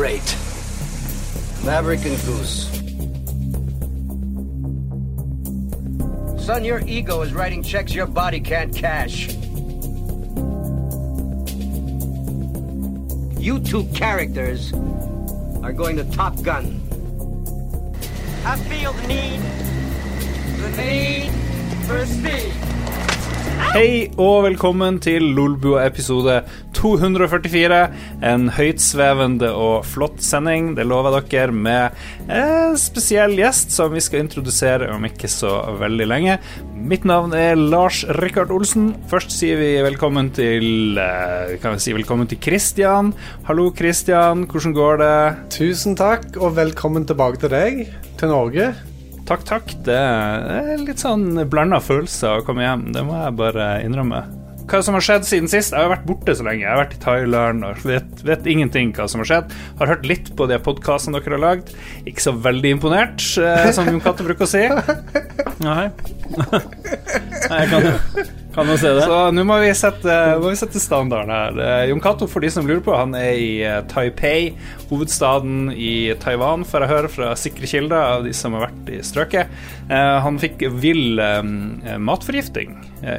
Great. Maverick and Goose. Son, your ego is writing checks your body can't cash. You two characters are going to Top Gun. I feel the need, the need for speed. Hei og velkommen til Lolbua episode 244. En høytsvevende og flott sending, det lover dere, med en spesiell gjest som vi skal introdusere om ikke så veldig lenge. Mitt navn er Lars Rikard Olsen. Først sier vi velkommen til eh, Kan vi si velkommen til Christian. Hallo, Christian. Hvordan går det? Tusen takk, og velkommen tilbake til deg, til Norge. Takk, takk. Det er litt sånn blanda følelser å komme hjem. Det må jeg bare innrømme. Hva som har skjedd siden sist? Jeg har vært borte så lenge. Jeg har vært i Thailand og vet, vet ingenting hva som har skjedd. Har hørt litt på de podkastene dere har lagd. Ikke så veldig imponert, eh, som Jon Katte bruker å si. Nei. Nei, jeg kan jo, kan man se det. Så nå må vi sette, må vi sette standarden her. Eh, Jon Cato, for de som lurer på, han er i eh, Taipei, hovedstaden i Taiwan, får jeg høre fra sikre kilder av de som har vært i strøket. Eh, Han fikk vill matforgifting,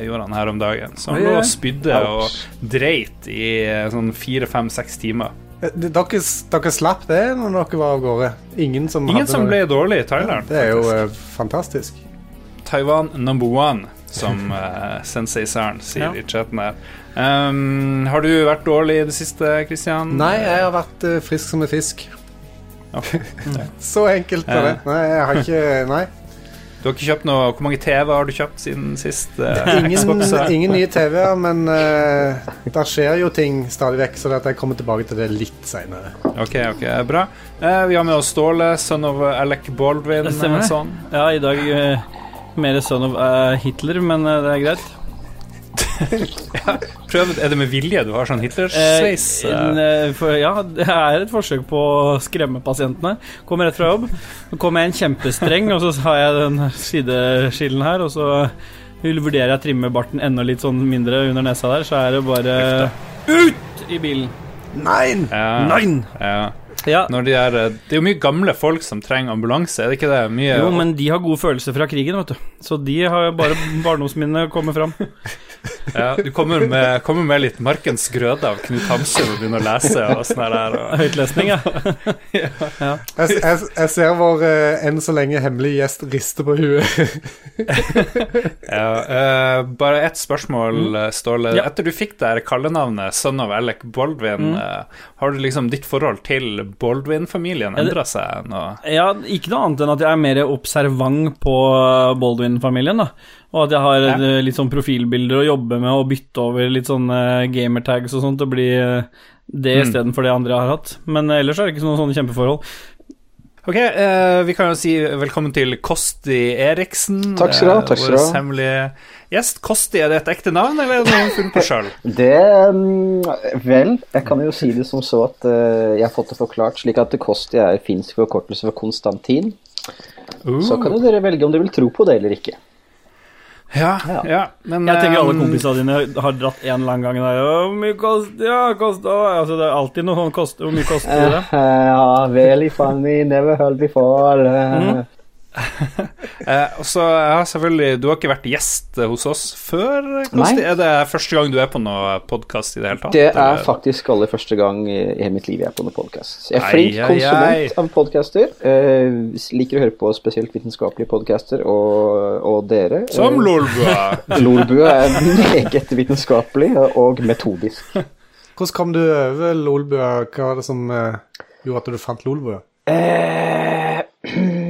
gjorde han her om dagen. Så han lå og spydde og dreit i sånn fire, fem, seks timer. Dere, dere slapp det når dere var av gårde? Ingen som Ingen som ble dårlig i Thailand. Det er jo fantastisk. Taiwan number one, som uh, Sensei Saren sier Ja. i chatten her. Um, har du vært dårlig i det siste, Kristian? Nei, jeg har vært uh, frisk som en fisk. Okay. Så enkelt er det. Eh. Nei, jeg har ikke Nei. Du har ikke kjøpt noe Hvor mange TV har du kjøpt siden sist? Uh, Ingen, ingen nye TV-er, men uh, der skjer jo ting stadig vekk, så at jeg kommer tilbake til det litt seinere. Ok, ok, bra. Uh, vi har med oss Ståle, son of Alec Baldwin. Stemmer. Sånn. Ja, i dag mer son of uh, Hitler, men uh, det er greit. Prøv, er det med vilje du har sånn Eh, Hitler-sveis? en, eh, ja, det er et forsøk på å skremme pasientene. Kommer rett fra jobb. Så kommer jeg en kjempestreng, og så har jeg den sideskillen her, og så vurderer jeg å trimme barten enda litt sånn mindre under nesa der, så er det bare ut i bilen. Nei! ja, Nein! ja. Ja. Når de er, eh, det er jo mye gamle folk som trenger ambulanse, er det ikke det? Mye Jo, men de har gode følelser fra krigen, vet du. Så de har bare barndomsminnene kommet fram. Ja, du kommer med, kommer med litt Markens grøde av Knut Hamsun og begynner å lese og sånn her. Og, Høytlesning, ja. Jeg, jeg, jeg ser vår eh, enn så lenge hemmelige gjest rister på huet. ja, eh, bare ett spørsmål, mm. Ståle. Ja. Etter du fikk det kallenavnet Son of Alec Baldwin, eh, har du liksom ditt forhold til Baldwin-familien Ja, endra seg nå? Ja, ikke noe annet enn at jeg er mer observant på Baldwin-familien, da. Og at jeg har Ja. eh, litt sånn profilbilder å jobbe med, og bytte over litt sånne gamertags og sånt til å bli eh, det Mm. istedenfor det andre jeg har hatt. Men eh, ellers er det ikke noen sånne kjempeforhold. Ok, eh, vi kan jo si velkommen til Kosti Eriksen. Takk skal du ha, eh, takk skal du Vår ha. hemmelige gjest. Kosti, er det et ekte navn, eller er det noe du har funnet på sjøl? Det mm, Vel, jeg kan jo si det som så at uh, jeg har fått det forklart slik at Kosti er finsk forkortelse for Konstantin. Så kan jo dere velge om dere vil tro på det eller ikke. Ja, ja, Ja. men Jeg tenker alle eh, kompisene dine har dratt en eller annen gang der Hvor mye koster Ja, koster Altså, det er alltid noe sånt Hvor mye koster det? Ja, i funny, never heard before. eh. Mhm. Eh, og så, ja, selvfølgelig, Du har ikke vært gjest eh, hos oss før, Kosti? Nei. Er det første gang du er på noe podkast i det hele tatt? Det er eller? faktisk aller første gang i mitt liv jeg er på noen podkast. Jeg er flink ei, konsument av podcaster. Eh, liker å høre på spesielt vitenskapelige podcaster, og, og dere. Som Eh, Lolbua! Lolbua er meget vitenskapelig og metodisk. Hvordan kom du over Lolbua? Hva var det som eh, gjorde at du fant Lolbua? Eh,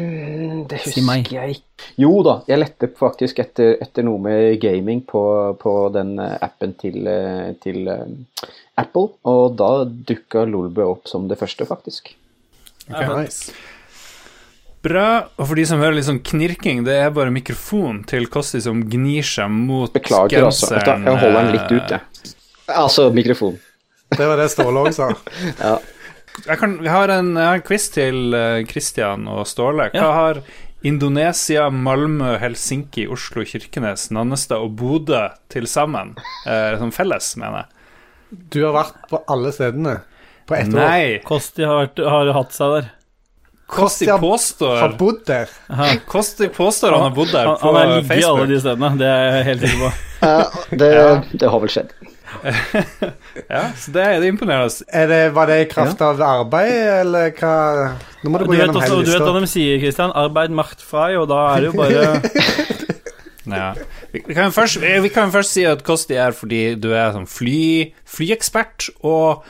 det Si husker jeg ikke. Jo da, jeg lette faktisk etter, etter noe med gaming på, på den eh, appen til, eh, til eh, Apple, og da dukka Lolbø opp som det første, faktisk. Nice. Bra. Og for de som hører litt sånn knirking, det er bare mikrofonen til Kosti som gnir seg mot Beklager, genseren. Beklager, altså. Jeg holder den litt ut, jeg. Altså mikrofon. Det var det Ståle òg sa. Ja. Jeg, kan, jeg har en, jeg har en quiz til Kristian Christian og Ståle. Hva Ja. har Indonesia, Malmö, Helsinki, Oslo, Kirkenes, Nannestad og Bodø til sammen? Eh, som felles, mener jeg. Du har vært på alle stedene. På ett år. Nei! Kosti har, vært, har hatt seg der. Kosti har- påstår Har bodd der. Kosti påstår han har bodd der Han, Facebook. han har ligget alle de stedene, det er jeg helt sikker på. Ja, det, det har vel skjedd. Ja, så det, er- det er imponerende. Er det, var det i kraft av arbeid, eller hva Nå må du Du gå du gjennom hele lista. du vet hva de sier, Kristian. Arbeid macht frei, og da er det jo bare Ja. Vi, kan jo først, vi kan jo først si at Kosti er fordi du er sånn fly, flyekspert og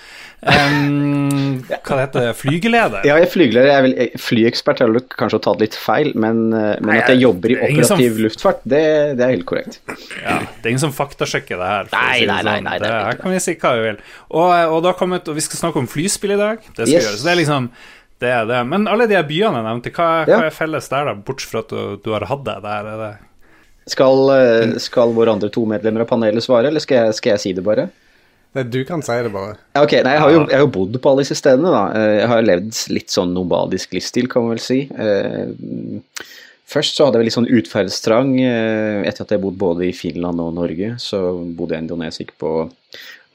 um, Hva det heter det? Flygeleder? Ja, jeg er flygeleder. Jeg er vel flyekspert, har vel kanskje tatt litt feil, men, eh, men at jeg jobber i det er som- operativ luftfart, det, det er helt korrekt. Ja, det er ingen som faktasjekker det her. Nei, si det nei, nei, sånn. nei, det, nei, nei. Her kan vi si hva vi vil. Og, og det har kommet, og vi skal snakke om flyspill i dag. Det skal Yes. gjøres. Det er liksom det er det. Men alle de byene jeg nevnte, hva, hva er felles der, da? Bortsett fra at du, du har hatt det der. Er det Skal, eh, skal våre andre to medlemmer av panelet svare, eller skal jeg, skal jeg si det bare? Nei, Du kan si det bare. Ok, nei, jeg har, jo, jeg har jo bodd på alle disse stedene, da. Eh, Jeg har levd litt sånn nomadisk livsstil, kan man vel si. Eh, Først så hadde jeg litt sånn utferdstrang etter at jeg bodde både i Finland og Norge. Så bodde jeg i Indonesia på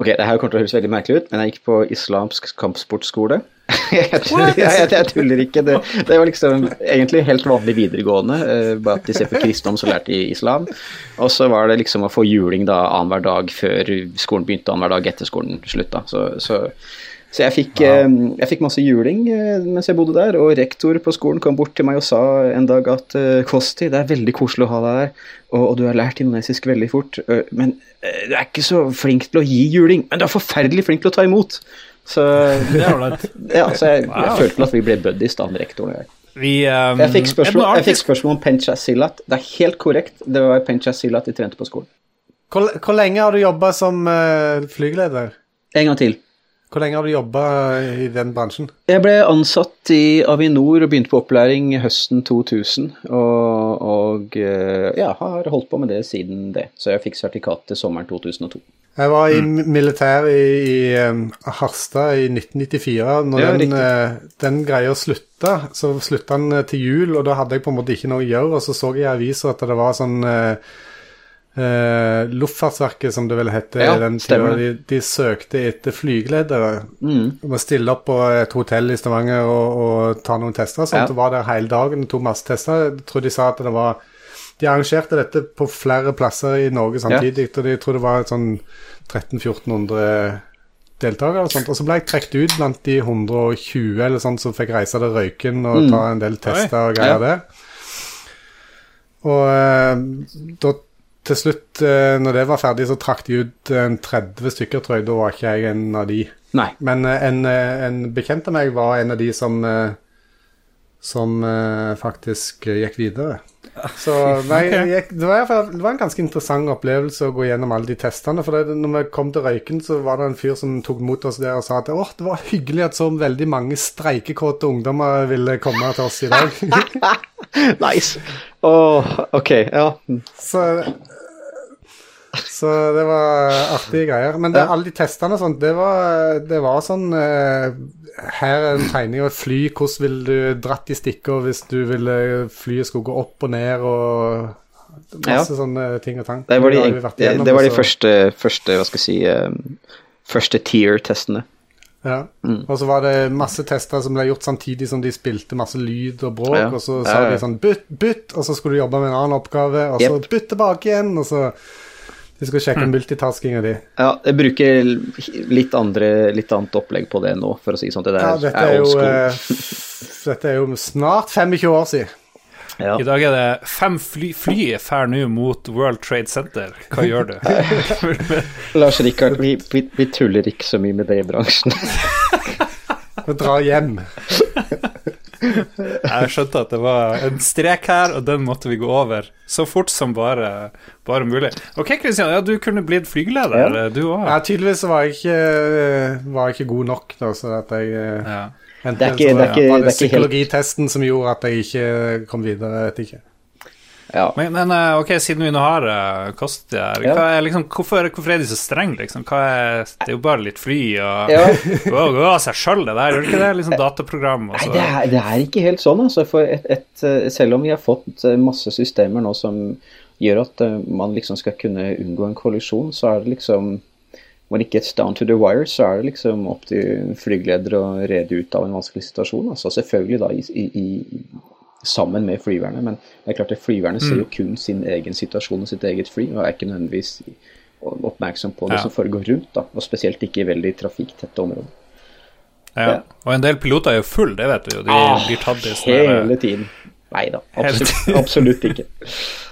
Ok, det her kommer til å høres veldig merkelig ut, men jeg gikk på islamsk kampsportskole. jeg, tuller, jeg, jeg, tuller ikke. Det, det var liksom egentlig helt vanlig videregående, eh, bare at de ser på kristendom så lærte de islam. Og så var det liksom å få juling da annenhver dag før skolen begynte, annenhver dag etter skolen slutta. Så, så, så jeg fikk, eh, jeg fikk masse juling eh, mens jeg bodde der, og rektor på skolen kom bort til meg og sa en dag at Kosti, det er veldig koselig å ha deg her, og, og du har lært indonesisk veldig fort, men du er ikke så flink til å gi juling, men du er forferdelig flink til å ta imot. Så, Det er ålreit. ja, så jeg, jeg følte at vi ble buddies, da, med rektoren og jeg. Vi um, Jeg fikk spørsmål, fikk spørsmål om Pencha Silat. Det er helt korrekt, det var Pencha Silat de trente på skolen. Hvor, hvor lenge har du jobba som uh, flygeleder? En gang til. Hvor lenge har du jobba i den bransjen? Jeg ble ansatt i Avinor og begynte på opplæring høsten 2000. Og, og eh, ja, har holdt på med det siden det. Så jeg fikk sertifikat til sommeren 2002. Jeg var i militær i, i um, Harstad i 1994. Når Ja, den, eh, den greia slutta, så slutta den eh, til jul, og da hadde jeg på en måte ikke noe å gjøre. Og så så jeg i avisa at det var sånn eh, eh, Luftfartsverket, som det vel hette Ja, de, de søkte etter flygeledere. Mm. Om å stille opp på et hotell i Stavanger og, og ta noen tester. Sånt, Ja. og var der hele dagen og tok masse tester. Jeg tror de sa at det var De arrangerte dette på flere plasser i Norge samtidig. Og de tror det var sånn 1300-1400 deltakere. Og, sånt. og så ble jeg trukket ut blant de 120 eller sånt som fikk reise til Røyken og ta en del tester og greier Mm. Ja. der. Og eh, da til slutt, eh, når det var ferdig, så trakk de ut en 30 stykker, tror jeg. Da var ikke jeg en av de. Nei. Men eh, en, eh, en bekjent av meg var en av de som eh, som eh, faktisk eh, gikk videre. Så nei, jeg det, var, det var en ganske interessant opplevelse å gå gjennom alle de testene. For det, når vi kom til Røyken, så var det en fyr som tok mot oss der og sa at åh, det var hyggelig at så veldig mange streikekåte ungdommer ville komme til oss i dag. Nice. Oh, ok, ja. Så, så det var artige greier. Men det, Ja. alle de testene og sånt, det var, det var sånn uh, Her er en tegning av et fly. Hvordan ville du dratt i stikker hvis du ville flyet skulle gå opp og ned og Masse sånne ting og tang. Det var de, det, igjennom, det var de første, første, hva skal jeg si, um, første tier-testene. Ja. Mm. Og så var det masse tester som ble gjort samtidig som de spilte masse lyd og bråk, Ja. og så sa ja. de sånn bytt, bytt, og så skulle du jobbe med en annen oppgave, og så yep. bytt tilbake igjen, og så De skal sjekke Mm. multitaskinga di. Ja, jeg bruker litt, andre, litt annet opplegg på det nå, for å si sånn. Det der Ja, dette er er jo eh, Dette er jo snart 25 år siden. Ja. I dag er det fem fly, fly fær nå mot World Trade Center. Hva gjør du? Lars Rikard, vi, vi, vi tuller ikke så mye med det i bransjen. Vi drar hjem. Jeg skjønte at det var en strek her, og den måtte vi gå over så fort som bare, bare mulig. Ok, Kristian, ja, du kunne blitt flygeleder, Ja. du òg. Ja, tydeligvis var jeg ikke, eh, var jeg ikke god nok, da, så at jeg eh, Ja. enten Det er ikke- det er ikke- var det er ikke helt- psykologitesten som gjorde at jeg ikke kom videre, jeg vet ikke. Ja. Men, men eh, ok, siden vi nå har uh, Kosti her, Ja. er, liksom, hvorfor, hvorfor er de så strenge, liksom? Er, det er jo bare litt fly og Ja. gå går av seg sjøl, det der. Gjør ikke det? Liksom dataprogram og Nei, det er, det er ikke helt sånn. Altså, et, et, eh, selv om vi har fått eh, masse systemer nå som gjør at eh, man liksom skal kunne unngå en kollisjon, så er det liksom when it gets down to the wire, så er det liksom opp til flygeleder å rede ut av en vanskelig situasjon. Altså selvfølgelig da i, i, i, sammen med flyverne, men det er klart at flyverne ser jo kun sin egen situasjon og sitt eget fly, og er ikke nødvendigvis oppmerksom på det Ja. som foregår rundt, da, og spesielt ikke i veldig trafikktette områder. Ja. Og en del piloter er jo full, det vet du jo. De blir tatt i sånne Ah, Hele tiden. Nei da, absolutt, absolutt ikke.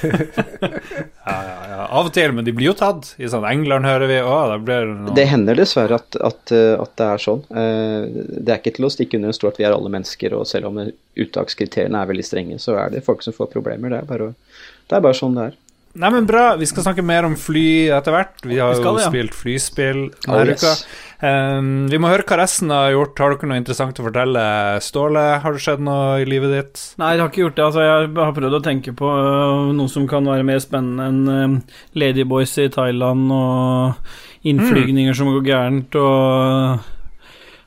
ja, ja, ja. Av og til, men de blir jo tatt. I sånn England hører vi blir det Det hender dessverre at, at, eh, at det er sånn. Eh, Det er ikke til å stikke under en stol at vi er alle mennesker, og selv om uttakskriteriene er veldig strenge, så er det folk som får problemer. Det er bare, det er bare sånn det er. Nei, men bra. Vi skal snakke mer om fly etter hvert. Vi har Vi skal jo ja. spilt flyspill Oh, uka. yes. Um, vi må høre hva resten har gjort. Har dere noe interessant å fortelle? Ståle, har det skjedd noe i livet ditt? Nei, jeg har ikke gjort det. Altså, jeg har prøvd å tenke på uh, noe som kan være mer spennende enn uh, Ladyboys i Thailand og innflygninger som går gærent og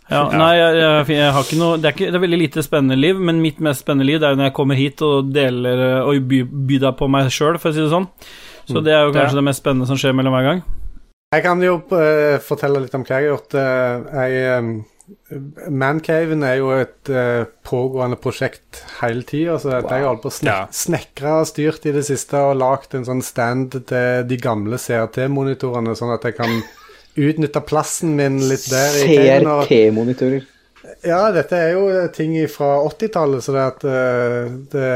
ja, Nei, jeg, jeg, jeg har ikke noe det er, ikke, det er veldig lite spennende liv, men mitt mest spennende liv det er når jeg kommer hit og deler og by, byr deg på meg sjøl, for å si det sånn. Så det er jo kanskje det mest spennende som skjer mellom hver gang. Jeg kan jo uh, fortelle litt om hva jeg har gjort. Uh, jeg, um Mancaven er jo et uh, pågående prosjekt hele tida. Så jeg har holdt på å snek Ja. snekre og styrt i det siste og lagd en sånn stand til de gamle CRT-monitorene, sånn at jeg kan utnytte plassen min litt der. CRT-monitorer. Ja, dette er jo ting fra 80-tallet, så det at eh, det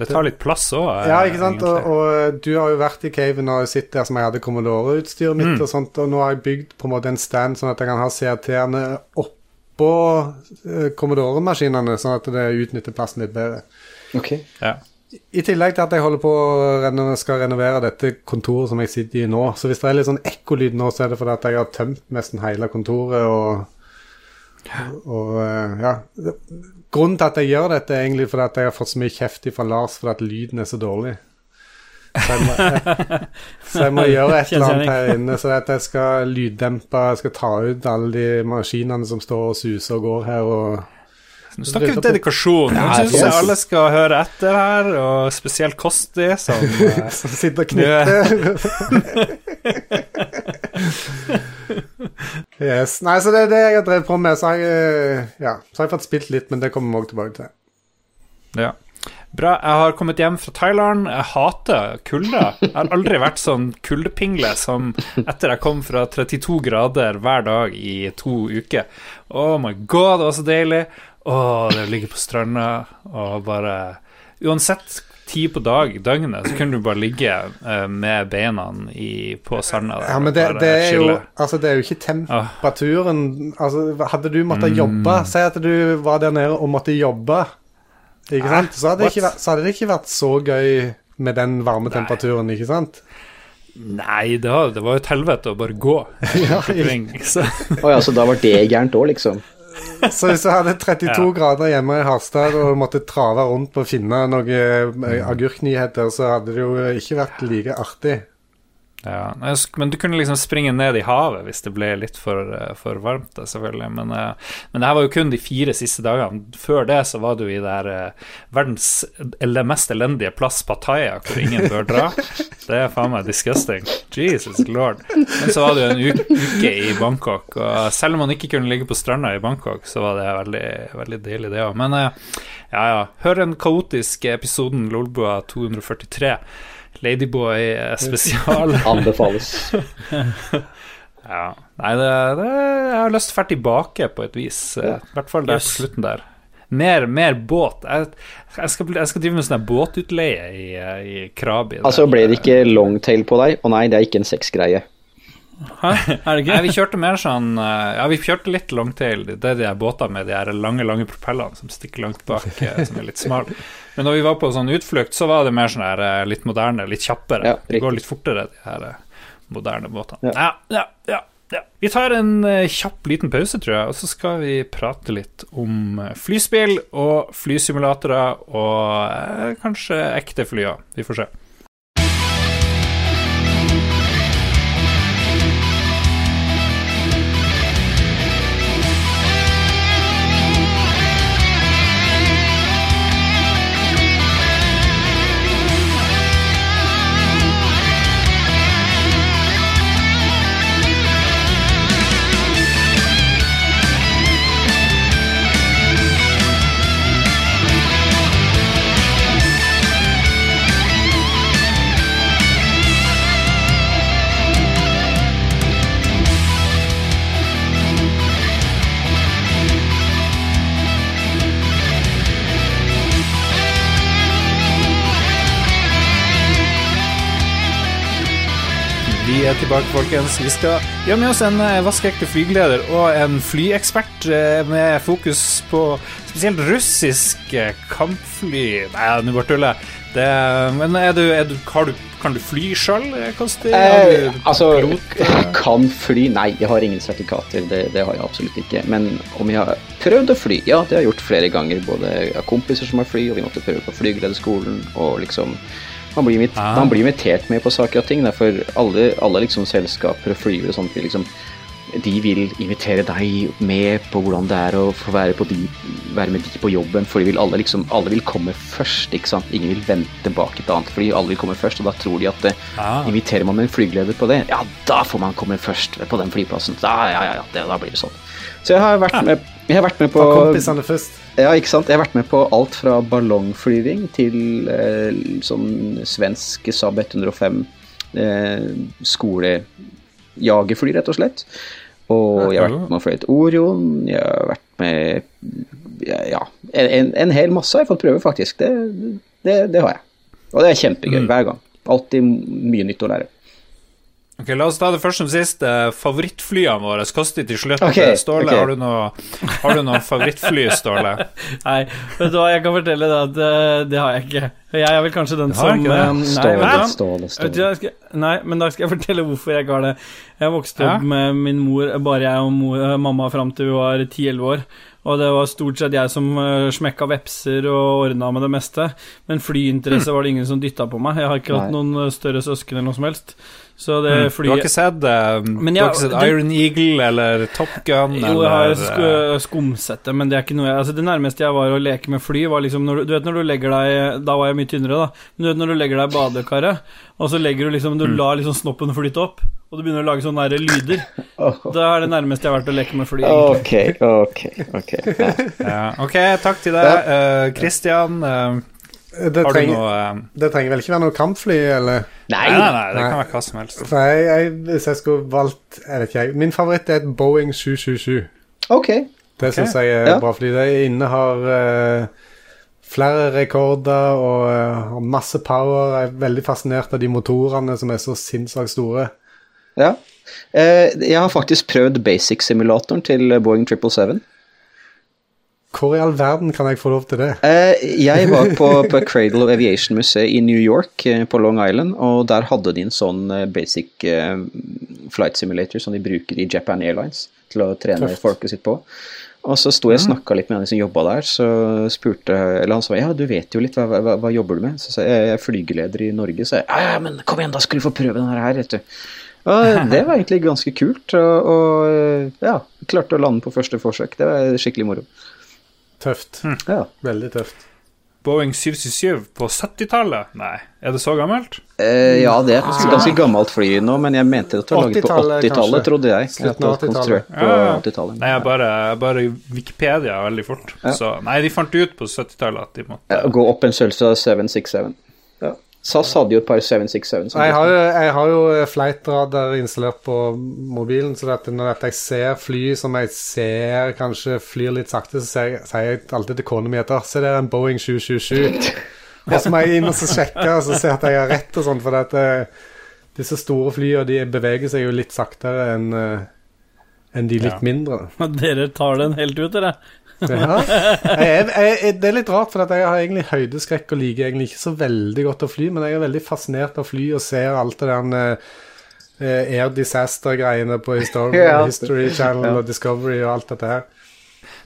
Det tar litt plass òg. Ja, ikke sant? Og, og du har jo vært i caven og sett der som jeg hadde Commodore-utstyret mitt, Mm. og sånt, og nå har jeg bygd på en måte en stand sånn at jeg kan ha CRT-ene oppå eh, Commodore-maskinene, sånn at det utnytter plassen litt bedre. Ok. Ja. I tillegg til at jeg holder på å skal renovere dette kontoret som jeg sitter i nå. Så hvis det er litt sånn ekkolyd nå, så er det fordi at jeg har tømt nesten hele kontoret og og eh, ja. Grunnen til at jeg gjør dette, er egentlig fordi at jeg har fått så mye kjeft fra Lars fordi at lyden er så dårlig. Så jeg må, så jeg må gjøre et eller annet her inne, så at jeg skal lyddempe Jeg skal ta ut alle de maskinene som står og suser og går her. og Nå snakker vi dedikasjon. Nå syns jeg alle skal høre etter her, og spesielt Kosti, som eh, Som sitter og knytter. yes. Nei, så det er det jeg har drevet på med. Så har jeg, eh, ja, så har jeg fått spilt litt, men det kommer vi også tilbake til. Ja. Bra. Jeg har kommet hjem fra Thailand. Jeg hater kulde. Jeg har aldri vært sånn kuldepingle som etter jeg kom fra 32 grader hver dag i to uker. Oh my god, det var så deilig. Å, det å ligge på stranda og bare Uansett tid på dag, døgnet, så kunne du bare ligge uh, med beina i, på sanda der Ja, men det, det, er jo, altså, det er jo ikke temperaturen altså, Hadde du måttet Mm. jobbe Si at du var der nede og måtte jobbe, ikke sant? Så hadde, det ikke vært, så hadde det ikke vært så gøy med den varme temperaturen, ikke sant? Nei, det var, det var jo et helvete å bare gå. Ja, så. oh, ja, så da var det gærent òg, liksom. Så hvis du hadde 32 Ja. grader hjemme i Harstad og måtte trave rundt på å finne noen eh, agurknyheter, så hadde det jo ikke vært like artig. Ja, men du kunne liksom springe ned i havet hvis det ble litt for, eh, for varmt, da, selvfølgelig. Men, eh, men det her var jo kun de fire siste dagene. Før det så var du i der eh, verdens mest elendige plass, Pattaya, hvor ingen bør dra. Det er faen meg disgusting. Jesus lord. Men så var det jo en uke, i Bangkok, og selv om man ikke kunne ligge på stranda i Bangkok, så var det veldig, veldig deilig, det òg. Men ja, ja. Hør den kaotiske episoden Lolbua 243. Ladyboy eh, spesial. Anbefales. Ja. Nei, det, det, jeg har lyst til å dra tilbake på et vis. eh, I hvert fall der Yes. på slutten der. Mer, mer båt. Jeg, jeg, skal, jeg skal drive med sånn båtutleie i, eh, i Krabi. Altså, ble det ikke longtail på deg? Å nei, det er ikke en sexgreie. Hæ? Er det Nei, vi kjørte mer sånn eh, Ja, vi kjørte litt longtail. Det er de her båtene med de her lange, lange propellene som stikker langt bak, eh, som er litt smale. Men når vi var på sånn utflukt, så var det mer sånn her eh, litt moderne, litt kjappere. Ja, det går litt fortere, de her moderne båtene. Ja. Ja, ja, ja. ja. Vi tar en kjapp liten pause, tror jeg, og så skal vi prate litt om flyspill og flysimulatorer og eh, kanskje ekte fly òg. Vi får se. Tilbake, folkens. Vi skal gjøre med oss en eh, vaskeekte flygeleder og en flyekspert eh, med fokus på spesielt russiske kampfly. Nei, nå bare tuller jeg. Men er du, er du, har du, kan du fly sjøl, Kosti? Eh, altså, kan fly? Nei, jeg har ingen sertifikater. Det, det har jeg absolutt ikke. Men om jeg har prøvd å fly? Ja, det har jeg gjort flere ganger. Både jeg har kompiser som har fly, og vi måtte prøve på flygelederskolen. Og liksom man blir, invit Ah. man blir invitert med på saker og ting. For alle, alle liksom selskaper og flyvere og sånt, vil liksom de vil invitere deg med på hvordan det er å få være, på de, være med de på jobben, for de vil alle, liksom, alle vil komme først. ikke sant? Ingen vil vente bak et annet fly, alle vil komme først. Og da tror de at eh, Ah. inviterer man en flygeleder på det, ja, da får man komme først på den flyplassen. Da, ja, ja, ja, det, da blir det sånn. Så jeg har vært med, jeg har vært med på Ta kompisene først. ja, ikke sant? Jeg har vært med på alt fra ballongflyving til eh, sånn svensk Saab 105 eh, skolejagerfly, rett og slett. Og jeg har vært med å fløyet Orion, jeg har vært med ja, en, en hel masse har jeg fått prøve, faktisk. Det, det, det har jeg. Og det er kjempegøy hver gang. Alltid mye nytt å lære. Ok, La oss ta det først som sist. Eh, Favorittflyene våre. Kosti til slutt. Ok, Eh, Ståle, okay. har du noe, har du noe favorittfly, Ståle? Nei, vet du hva, jeg kan fortelle deg at eh, det har jeg ikke. Jeg er vel kanskje den som Nei, Ståle, vet? Ståle, Ståle. jeg skal, nei, men da skal jeg fortelle hvorfor jeg ikke har det. Jeg vokste opp Ja. med min mor, bare jeg og mor, mamma fram til vi var 10-11 år. Og det var stort sett jeg som smekka vepser og ordna med det meste. Men flyinteresse var det ingen som dytta på meg. Jeg har ikke hatt noen større søsken eller noe som helst. Så det Mm. Du har ikke sett, um, Men har ikke sett det- Iron Eagle eller Top Gun? Jo, jeg har eh, sk skumsett det, men det er ikke noe jeg Altså, det nærmeste jeg var å leke med fly, var liksom når du, du vet når du legger deg Da var jeg mye tynnere, da. Men du vet når du legger deg i badekaret, og så legger du liksom Du lar liksom snoppen flyte opp, og du begynner å lage sånne nære lyder. Da er det nærmeste jeg har vært å leke med fly. egentlig. Ok, ok, ok. Ja. ja. Ok, takk til deg. uh, Christian, eh, Det har du trenger, noe eh, det trenger vel ikke være noe kampfly, eller? Nei, nei, nei, det Nei. kan være hva som helst. For jeg, jeg, hvis jeg skulle valgt Jeg vet ikke, jeg. Min favoritt er et Boeing 777. Ok. Det okay. synes jeg er Ja. bra fly. Det innehar uh, flere rekorder og uh, har masse power. Jeg er veldig fascinert av de motorene som er så sinnssykt store. Ja. Uh, jeg har faktisk prøvd basic-simulatoren til Boeing 777. Hvor i all verden kan jeg få lov til det? Eh, jeg var på, på Cradle of Aviation-museet i New York, eh, på Long Island, og der hadde de en sånn eh, basic eh, flight simulator som de bruker i Japan Airlines til å trene Tøft. folket sitt på. Og så sto jeg og snakka litt med han som jobba der, så spurte Eller han sa ja, du vet jo litt, hva, hva, hva jobber du med? Så sa jeg jeg er flygeleder i Norge, så jeg ja, ja, men kom igjen, da skal du få prøve den her, vet du. Og det var egentlig ganske kult, og, og ja, klarte å lande på første forsøk. Det var skikkelig moro. Tøft. Ja. Veldig tøft. Boeing 777 på 70-tallet? Nei, er det så gammelt? Eh, ja, det er et ganske gammelt fly nå, men jeg mente at det var laget på 80-tallet, 80-tallet, trodde jeg. Slutten av 80-tallet. Ja, ja. 80-tallet. Nei, jeg bare, bare Wikipedia veldig fort. Ja. Så nei, de fant ut på 70-tallet at de måtte Ja, Gå opp en sølv 767. SAS hadde jo et par 767. som Jeg har, jo, jeg har jo flightradar installert på mobilen, så at når jeg ser fly som jeg ser kanskje flyr litt sakte, så sier jeg, jeg alltid til kona mi at se der er en Boeing 777. Og så må jeg inn og så sjekke og så se at jeg har rett og sånn, for at eh, disse store flyene de beveger seg jo litt saktere enn eh, enn de litt Ja. mindre. Men Dere tar den helt ut, dere. Ja. Jeg jeg, jeg, det er litt rart, for at jeg har egentlig høydeskrekk og liker egentlig ikke så veldig godt å fly, men jeg er veldig fascinert av fly og ser alt det der uh, Air Disaster-greiene på History, Ja. History Channel Ja. og Discovery og alt dette her.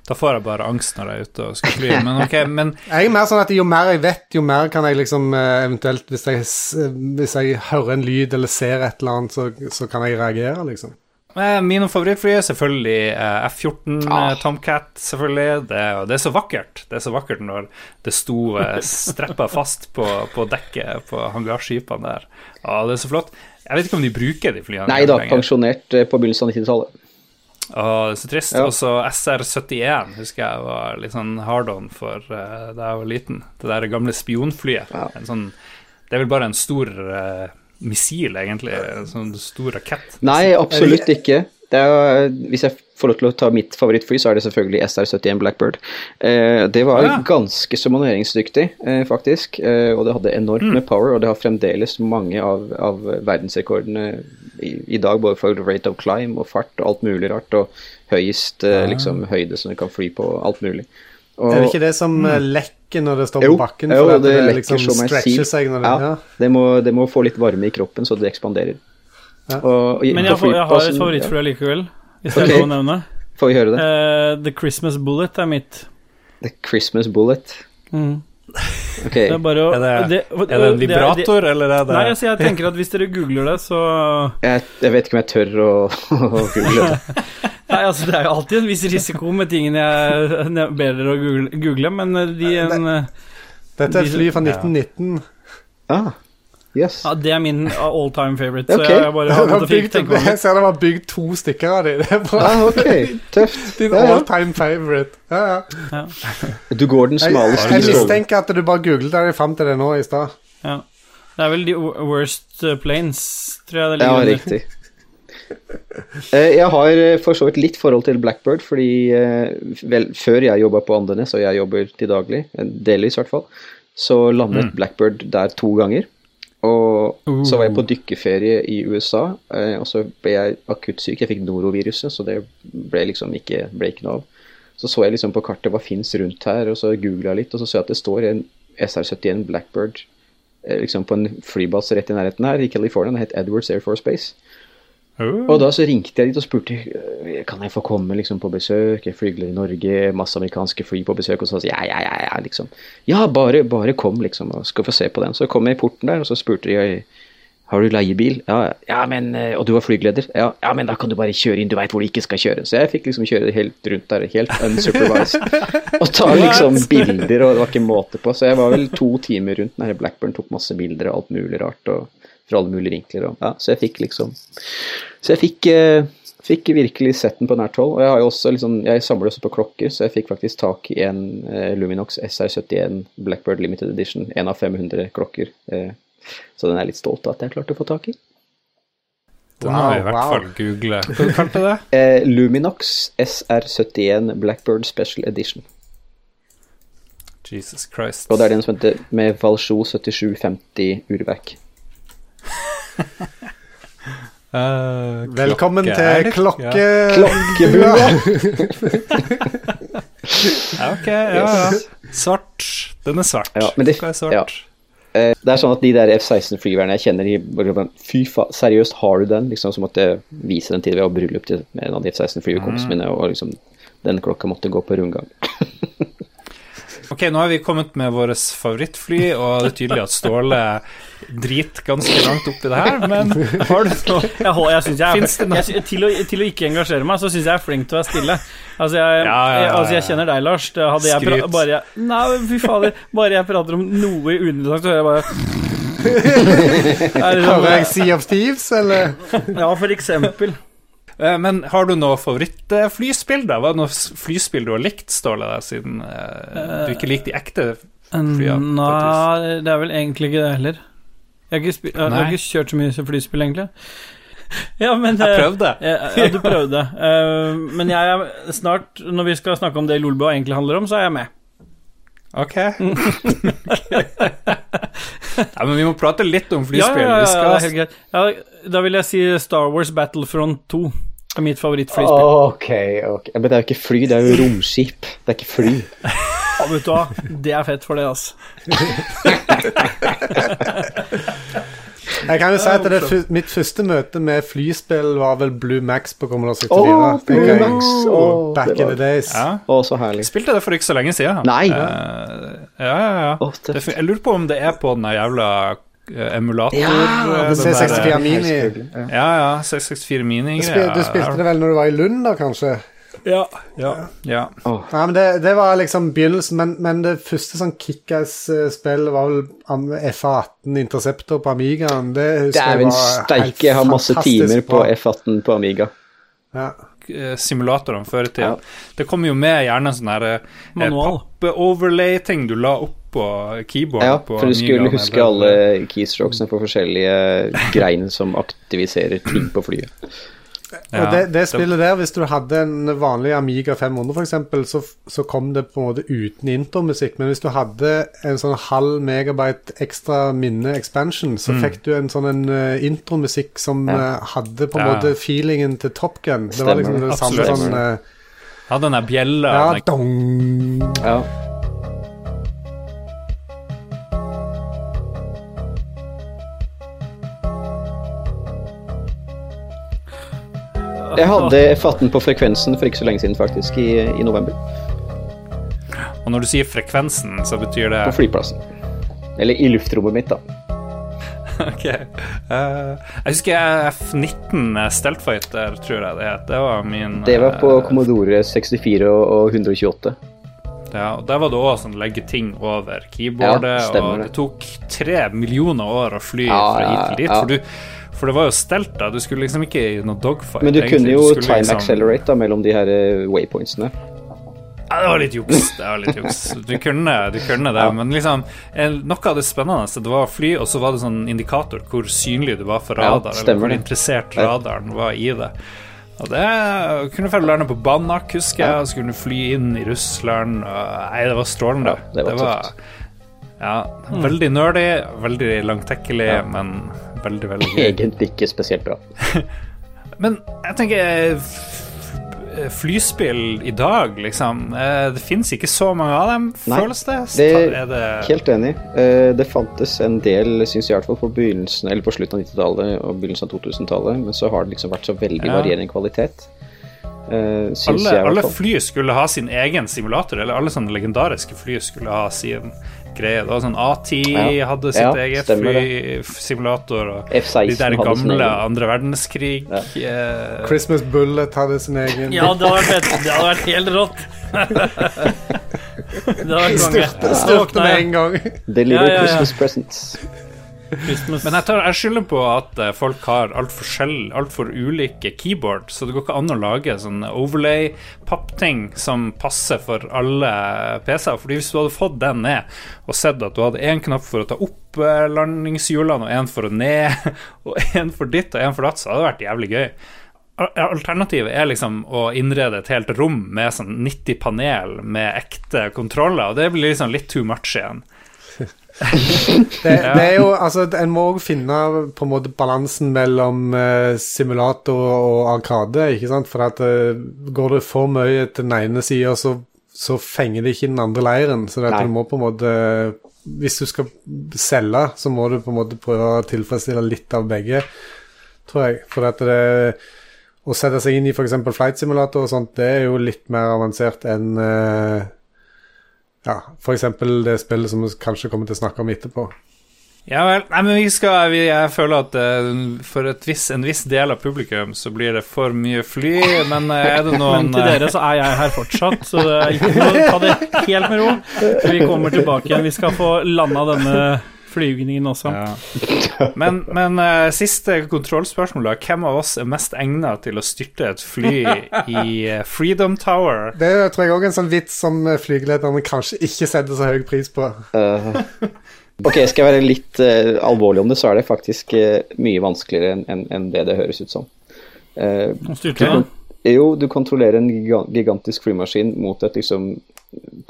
Da får jeg bare angst når jeg er ute og skal fly. Men ok, men Jeg er mer sånn at jo mer jeg vet, jo mer kan jeg liksom eh, eventuelt Hvis jeg, hvis jeg hører en lyd eller ser et eller annet, så, så kan jeg reagere, liksom. Eh, Mine favorittfly er selvfølgelig eh, F-14 ah. Tomcat. selvfølgelig det, det er så vakkert Det er så vakkert når det sto eh, streppa fast på, på dekket på hangarskipene der. Ah, det er så flott. Jeg vet ikke om de bruker de flyene Nei da, pensjonert eh, på begynnelsen av 90-tallet. Åh, det er så trist. Ja. Og så SR-71 husker jeg var litt sånn hard-on for uh, da jeg var liten. Det der gamle spionflyet. Ja. En sånn, det er vel bare en stor eh, missil, egentlig. En sånn stor rakett. Nei, absolutt ikke. det er, hvis jeg får lov til å ta mitt favorittfly, så er det selvfølgelig SR-71 Blackbird. Eh, det var Ja. ganske så manøvreringsdyktig, eh, faktisk. Eh, og det hadde enormt med power, og det har fremdeles mange av, av verdensrekordene i, i dag, både for rate of climb og fart og alt mulig rart, og høyest eh, liksom, høyde som du kan fly på, alt mulig. Og, Er det ikke det som mm. lekker når det står på bakken? jo, jo det, det, lekker liksom som ei sil. seg når det ja, ja. Det, må, det må få litt varme i kroppen så det ekspanderer. Ja. Og, og, Men jeg, får, jeg har et favorittfly likevel, hvis okay. det er lov å nevne. Får vi høre det? Uh, The Christmas Bullet er mitt. The Christmas Bullet. Mm. Okay. Det er bare å Er det, er det en vibrator, eller er det Nei, altså jeg tenker at hvis dere googler det, så Jeg, jeg vet ikke om jeg tør å, å google det. Nei, altså Det er jo alltid en viss risiko med tingene jeg ne- ber dere å google, google men eh, de en, eh, Dette er et fly fra Ja. 1919. Ah, yes. ja, Det er min all time favorite, så Ok. jeg, jeg bare har tenke bygd, meg jeg ser det var bygd to stykker av dem. Det er bra. Ah, okay. tøft. Din Ja, ja. all time favorite. Ja, ja. Du går den smale stien. jeg mistenker at du bare googlet deg fram til det nå i stad. Ja. Det er vel de worst eh, planes, tror jeg det Ja, ligger under. riktig. Eh, Jeg har eh, for så vidt litt forhold til Blackbird, fordi eh, vel, før jeg jobba på Andenes, og jeg jobber til daglig, delvis i hvert fall, så landet Blackbird der to ganger. Og så var jeg på dykkeferie i USA, og så ble jeg akutt syk. Jeg fikk noroviruset, så det ble liksom ikke, ble ikke noe av. Så så jeg liksom på kartet hva fins rundt her, og så googla jeg litt, og så så jeg at det står en SR-71 Blackbird liksom på en flybase rett i nærheten her i California. Den het Edwards Air Force Base. Oh. Og da så ringte jeg dit og spurte øh, Kan jeg få komme liksom på besøk. Jeg flygler i Norge, masse amerikanske fly på besøk. Og så sa ja, ja, ja, ja, liksom. Ja, bare, bare kom, liksom, og skal få se på den. Så kom jeg i porten der, og så spurte de har du leiebil. Ja, ja, men øh, Og du var flygeleder? Ja, ja, men da kan du bare kjøre inn, du veit hvor du ikke skal kjøre. Så jeg fikk liksom kjøre helt rundt der, helt unsupervised. og ta liksom bilder, og det var ikke måte på. Så jeg var vel to timer rundt den her Blackburn, tok masse bilder og alt mulig rart. og fra alle mulige vinkler. Og, ja, så jeg fikk liksom Så jeg fikk, eh, fikk virkelig sett den på nært hold. Og jeg har jo også liksom Jeg samler også på klokker, så jeg fikk faktisk tak i en eh, Luminox SR71 Blackbird Limited Edition. En av 500 klokker. Eh, så den er jeg litt stolt av at jeg klarte å få tak i. Det må vi i hvert wow. fall google. Hva kalte du det? Eh, Luminox SR71 Blackbird Special Edition. Jesus Christ. Og det er den som heter med Valsjo 7750 urverk. Eh, Velkommen til klokke... klokke... Klokkebua! Ja, ok, ja, ja. Svart. Den er svart. Ja, men det- er svart. ja. Eh, Det er sånn at de der F-16-flyverne jeg kjenner, de bare, Fy faen, seriøst, har du den? Liksom Så måtte jeg vise den til ved å bryllup til en av de F-16-flyverkompisene mine, og liksom den klokka måtte gå på rundgang. Ok, nå har vi kommet med vårt favorittfly, og det er tydelig at Ståle driter ganske langt oppi det her, men har du noe Jeg, jeg jeg, jeg, til, å, til å ikke engasjere meg, så syns jeg er flink til å være stille. Altså, jeg, Ja, ja, ja, altså, jeg kjenner deg, Lars. Det hadde jeg Skryt. bare jeg, Nei, fy fader. Bare jeg prater om noe uinteressant, så hører jeg bare det Hører jeg sånn- Sea of Thieves, eller? Ja, for eksempel. Eh, Men har du noe favorittflyspill, da? Var det noe flyspill du har likt, Ståle, da, siden eh, du ikke liker de ekte flya? Nei, det er vel egentlig ikke det heller. Jeg har ikke, jeg, har ikke kjørt så mye flyspill, egentlig. Ja, men Jeg eh, prøvde. Ja, ja, du prøvde. Eh, men jeg er snart, når vi skal snakke om det Lolbua egentlig handler om, så er jeg med. Ok. ja, men vi må prate litt om flyspill. ja, ja, ja, skal helt greit. Ja, da vil jeg si Star Wars Battlefront 2 er mitt favorittflyspill. Ok, ok. Men det er jo ikke fly, det er jo romskip. Det er ikke fly. Ja, vet du hva? Det er fett for det, altså. Jeg kan jo si at det, mitt første møte med flyspill var vel Blue Max på Commodore 64. Oh, Blue. Max. Oh, Back in the days. ja. Oh, så herlig. Spilte det for ikke så lenge siden. Nei. Uh, ja, ja, ja. Oh, Det, jeg lurer på om det er på den jævla eh, emulator Ja, eh, C64 Mini. Ja. Ja, ja. 664 Mini. Du, spil, du spilte det vel når du var i Lund, da, kanskje? Ja. ja. ja. Nei, men det, det var liksom begynnelsen, men, men det første sånn kickass-spillet var vel an- FA18 Interceptor på Amigaen. Det husker jeg Dæven var steike, jeg har masse timer på. F18 på Amiga. Ja. eh, simulatorene før i tida. Ja. Det kom jo med gjerne sånn her eh, Manual. pappe-overlay-ting du la opp på keyboard. Ja, på for du skulle huske eller- alle keystrokesene for forskjellige greiner som aktiviserer ting på flyet. Og det, det spillet der, hvis du hadde en vanlig Amiga 500 f.eks., så, så kom det på en måte uten intermusikk. Men hvis du hadde en sånn halv megabyte ekstra minne expansion, så fikk du en sånn en uh, intromusikk som Ja. eh, hadde på en Ja. måte feelingen til Top Gun. Det var liksom det samme Absolutt. sånn uh, Hadde den der bjella Ja, dong. Ja. Jeg hadde fatt den på frekvensen for ikke så lenge siden, faktisk, i, i november. Og når du sier frekvensen, så betyr det På flyplassen. Eller i luftrommet mitt, da. Ok. Uh, jeg husker F19 Steltfighter, tror jeg det het. Det var min Det var på eh, Commodore 64 og, og 128. Ja, og Der var det òg sånn legge ting over keyboardet, Ja, og det. det tok tre millioner år å fly Ja, fra hit til dit. ja. For, du, for det var jo stelt, da. Du skulle liksom ikke i noe dogfight. Men du egentlig. kunne jo du time liksom- accelerate da mellom de her eh, waypointsene. Ja, det var litt juks. Det var litt juks. Du kunne, du kunne det, men liksom Noe av det spennende det var fly, og så var det sånn indikator hvor synlig du var for Ja, radar, eller hvor det. interessert radaren var i det. Og det kunne du lære på Banak, husker jeg, og så kunne du fly inn i Russland. Og, nei, det var strålende. Ja, det var tøft. ja, veldig nerdy, veldig langtekkelig, Ja. men veldig, veldig gøy. Egentlig ikke spesielt bra. Men jeg tenker Flyspill i dag, liksom eh, Det fins ikke så mange av dem, Nei, føles det? det er det Helt enig. Eh, Det fantes en del, syns jeg i hvert fall, på begynnelsen, eller på slutten av 90-tallet og begynnelsen av 2000-tallet, men så har det liksom vært så veldig varierende kvalitet. Uh, alle, jeg, alle fly skulle ha sin egen simulator, eller alle sånne legendariske fly skulle ha sin greie. Det var sånn A10 Ja. hadde sitt Ja, eget flysimulator, og F-16 de der gamle andre verdenskrig Ja. uh, Christmas Bullet hadde sin egen. Ja, det hadde vært. Det hadde vært helt rått. det hadde vært konge. Styrte, styrte med en gang. Deliver Ja, ja, ja. Christmas presents. Men jeg, jeg skylder på at eh, folk har altfor alt for ulike keyboard, så det går ikke an å lage sånn overlay-pappting som passer for alle PC-er. Fordi hvis du hadde fått den ned og sett at du hadde én knapp for å ta opp eh, landingshjulene, og én for å ned, og én for ditt og én for datt, så hadde det vært jævlig gøy. Alternativet er liksom å innrede et helt rom med sånn 90 panel med ekte kontroller, og det blir liksom litt too much igjen. Det, det er jo, altså, En må òg finne på en måte balansen mellom uh, simulator og arkade. ikke sant? For at uh, Går det for mye til den ene sida, så, så fenger det ikke den andre leiren. Så det at du må på en måte Hvis du skal selge, så må du på en måte prøve å tilfredsstille litt av begge, tror jeg. For at det å sette seg inn i f.eks. flight simulator og sånt, det er jo litt mer avansert enn eh, ja, f.eks. det spillet som vi kanskje kommer til å snakke om etterpå. Ja vel. Nei, men vi skal vi, Jeg føler at uh, for et viss, en viss del av publikum så blir det for mye fly, men uh, er det noen Men til dere så er jeg her fortsatt, så det er ikke noe, ta det helt med ro. Vi kommer tilbake igjen. Vi skal få landa denne flygningen også. ja. Men, men uh, siste kontrollspørsmål. Hvem av oss er mest egnet til å styrte et fly i eh, Freedom Tower? Det tror jeg òg er en sånn vits som eh, flygelederne kanskje ikke setter så høy pris på. Uh, ok, skal jeg være litt uh, alvorlig om det, så er det faktisk mye vanskeligere enn en, en det det høres ut som. Uh, styrte jeg. jo, du kontrollerer en gigantisk flymaskin mot et liksom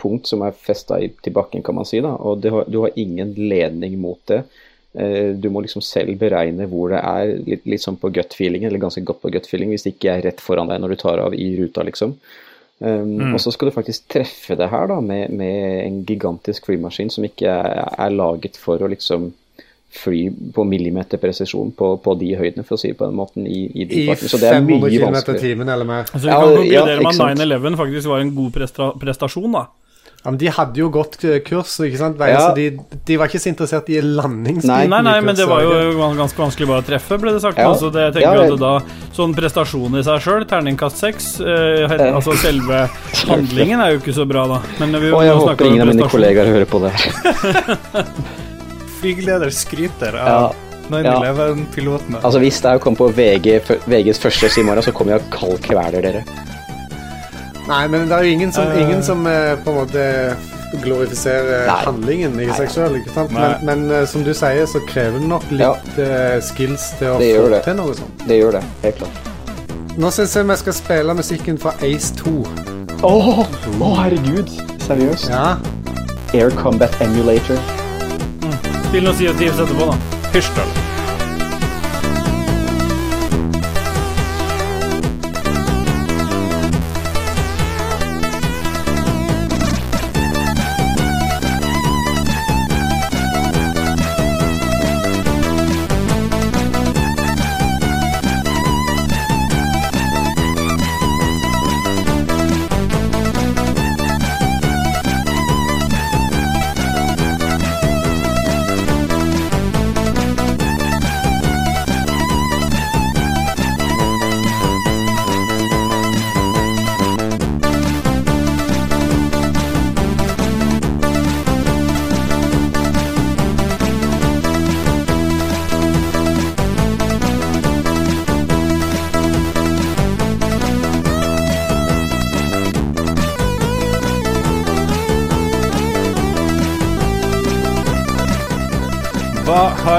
punkt som er festa til bakken, kan man si. da, Og har, du har ingen ledning mot det. Eh, Du må liksom selv beregne hvor det er, litt, litt sånn på gut feeling, eller ganske godt på gut feeling, hvis det ikke er rett foran deg når du tar av i ruta, liksom. Um, Og så skal du faktisk treffe det her da med, med en gigantisk flymaskin som ikke er, er laget for å liksom fly på millimeterpresisjon på, på de høydene, for å si det på den måten, i, i de fartene. Så det er mye vanskeligere. timen eller mer. Så vi Ja, kan ja, konkludere ikke med at 9-11 faktisk var en god presta prestasjon, da. Ja, men De hadde jo gått eh, kurs, ikke sant? Veien, Ja. så de, de var ikke så interessert i landingsbiten. Nei. Nei, nei, men det var jo ganske vanskelig bare å treffe, ble det sagt. Ja. Altså, det jeg tenker Ja, at da, Sånn prestasjon i seg sjøl, terningkast seks eh. Altså selve handlingen er jo ikke så bra, da. Men vi Og jeg håper ingen av mine kollegaer hører på det. Flygeleder skryter Ja, av 9-11-pilotene. altså Hvis det er å komme på VG, VGs første i morgen, så kommer jeg og kaldkveler dere. Nei, men det er jo ingen som, uh, ingen som eh, på en måte glorifiserer Nei. handlingen i Nei. seg sjøl. Men, men eh, som du sier, så krever det nok litt ja. skills til å Det få det. til noe sånt. Det gjør det, helt klart. Nå syns jeg vi skal spille musikken fra Ace 2. Å, herregud. Seriøst? Ja. Air Combat Emulator. Spill noe Sea of Thieves etterpå, da. Hysj, da.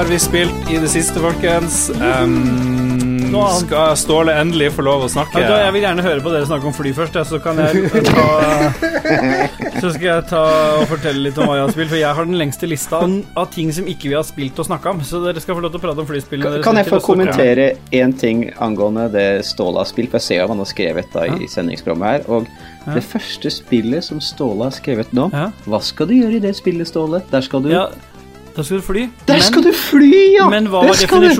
Har vi spilt i det siste, folkens? Um, skal Ståle endelig få lov å snakke? Ja, da, jeg vil gjerne høre på dere snakke om fly først, ja, så kan jeg ta Så skal jeg ta og fortelle litt om hva jeg har spilt, for jeg har den lengste lista av, ting som ikke vi har spilt og snakka om. Så dere skal få lov til å prate om flyspillene dere Kan jeg få kommentere én ting angående det Ståle har spilt? For jeg ser jo hva han har skrevet da i sendingsprogrammet her. Og det første spillet som Ståle har skrevet nå Hva skal du gjøre i det spillet, Ståle? Der skal du Ja, da skal du fly. Der skal du fly, ja! Men hva,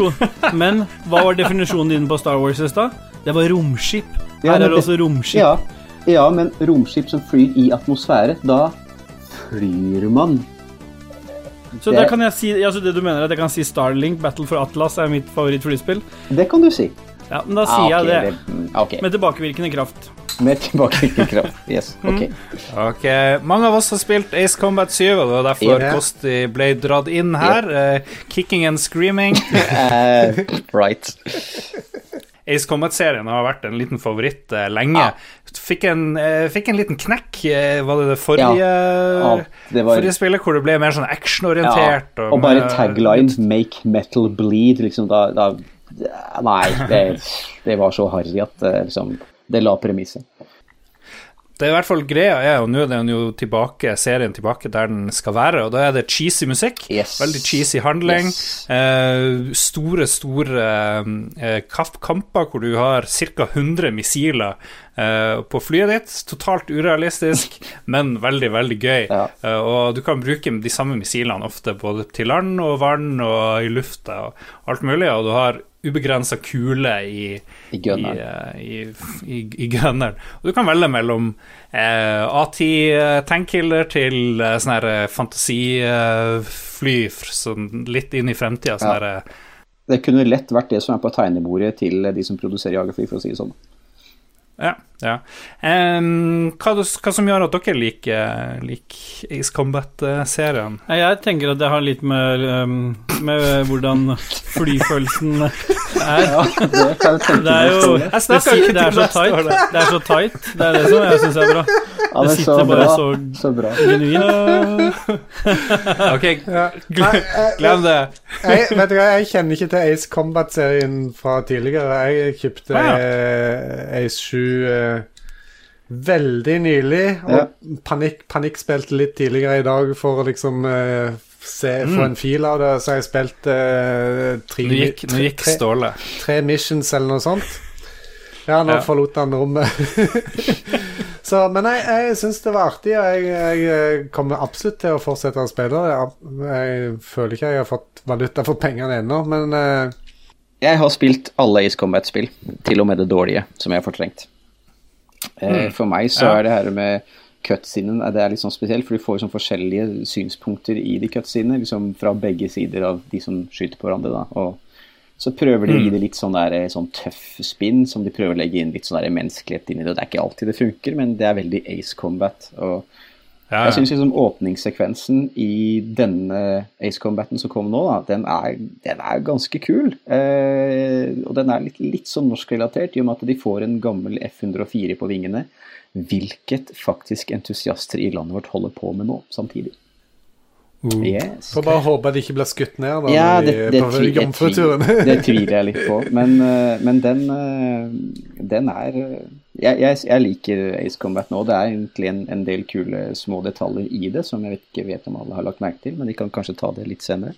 men hva var definisjonen din på Star Wars i stad? Det var romskip. Her ja, er det også romskip. Ja, ja, men romskip som flyr i atmosfære, da flyr man. Så det, kan jeg si, altså det du mener er at jeg kan si Starlink, Battle for Atlas er mitt favorittflyspill? Det kan du si. Ja, men da Ah, sier jeg det. det okay. Med tilbakevirkende kraft. Med tilbakevirkende kraft. Yes, Mm. ok. Ok, Mange av oss har spilt Ace Combat 7, og det var derfor yeah. Kosti ble dratt inn her. eh, kicking and screaming. uh, right. Ace Combat-serien har vært en liten favoritt eh, lenge. Ja. Fikk, en, eh, fikk en liten knekk, eh, var det det forrige, Ja, det var- forrige spillet, hvor det ble mer sånn actionorientert. Ja, og bare med- tagline 'Make metal bleed', liksom da, da Nei, det, det var så harry at eh, liksom Det la premisset. Det er i hvert fall greia er, og nå er den jo tilbake, serien tilbake der den skal være, og da er det cheesy musikk. Yes. Veldig cheesy handling. Yes. Eh, store, store eh, kamper hvor du har ca. 100 missiler eh, på flyet ditt. Totalt urealistisk, men veldig, veldig gøy. Ja. Eh, og du kan bruke de samme missilene ofte både til land og vann og i lufta og alt mulig, og du har ubegrensa kule i, I eh, i, i, gunneren. Og du kan velge mellom eh, A10 tankkiller til eh, sånn her eh, fantasifly sånn litt inn i fremtida. Sånn Ja. eh, Det kunne lett vært det som er på tegnebordet til de som produserer jagerfly, for å si det sånn. Ja. Ja. Um, hva, hva som gjør at dere liker, liker Ace Combat-serien? Jeg tenker at det har litt med, um, med hvordan flyfølelsen er. Det kan jeg Det er jo det, det er så tight. det. Er så tight. Det er det som jeg syns er bra. Ja, det sitter så bare bra. så- Så bra. Genuint. Ok, Ja. Glem det. jeg, vet du hva, jeg kjenner ikke til Ace Combat-serien fra tidligere. Jeg kjøpte Ah, ja. eh, Ace 7 eh, veldig nylig, og Ja. panikk, spilte litt tidligere i dag for å liksom eh, se, få en fil av det. Så har jeg spilt eh, tre, Nå gikk, nå gikk tre, tre, tre missions eller noe sånt. Ja, nå Ja. forlot han rommet. så, men jeg, jeg syns det var artig, og jeg, jeg kommer absolutt til å fortsette å spille Jeg, Jeg føler ikke jeg har fått valuta for pengene ennå, men eh, Jeg har spilt alle Ace Combat-spill, til og med det dårlige, som jeg har fortrengt. Eh, For meg så Ja. er det her med cutscenen eh, det er litt sånn spesielt, for du får sånn forskjellige synspunkter i de cutscenene, liksom fra begge sider av de som skyter på hverandre. da, og så prøver de å gi det litt sånn, der, eh, sånn tøff spinn, som de prøver å legge inn litt sånn der menneskelighet inn i det. Det er ikke alltid det funker, men det er veldig Ace Combat. og Ja, jeg ja. syns liksom åpningssekvensen i denne Ace Combaten som kom nå, da, den er, den er ganske kul. Eh, og den er litt, litt sånn norskrelatert, i og med at de får en gammel F-104 på vingene. Hvilket faktisk entusiaster i landet vårt holder på med nå, samtidig. Yes. Får bare håpe de ikke blir skutt ned da, Ja, det, det, på jomfruturen. Det, det tviler jeg litt på. Men, eh, men den, eh, den er eh, jeg, jeg, jeg liker Ace Combat nå. Det er egentlig en, en del kule små detaljer i det som jeg ikke vet om alle har lagt merke til, men de kan kanskje ta det litt senere.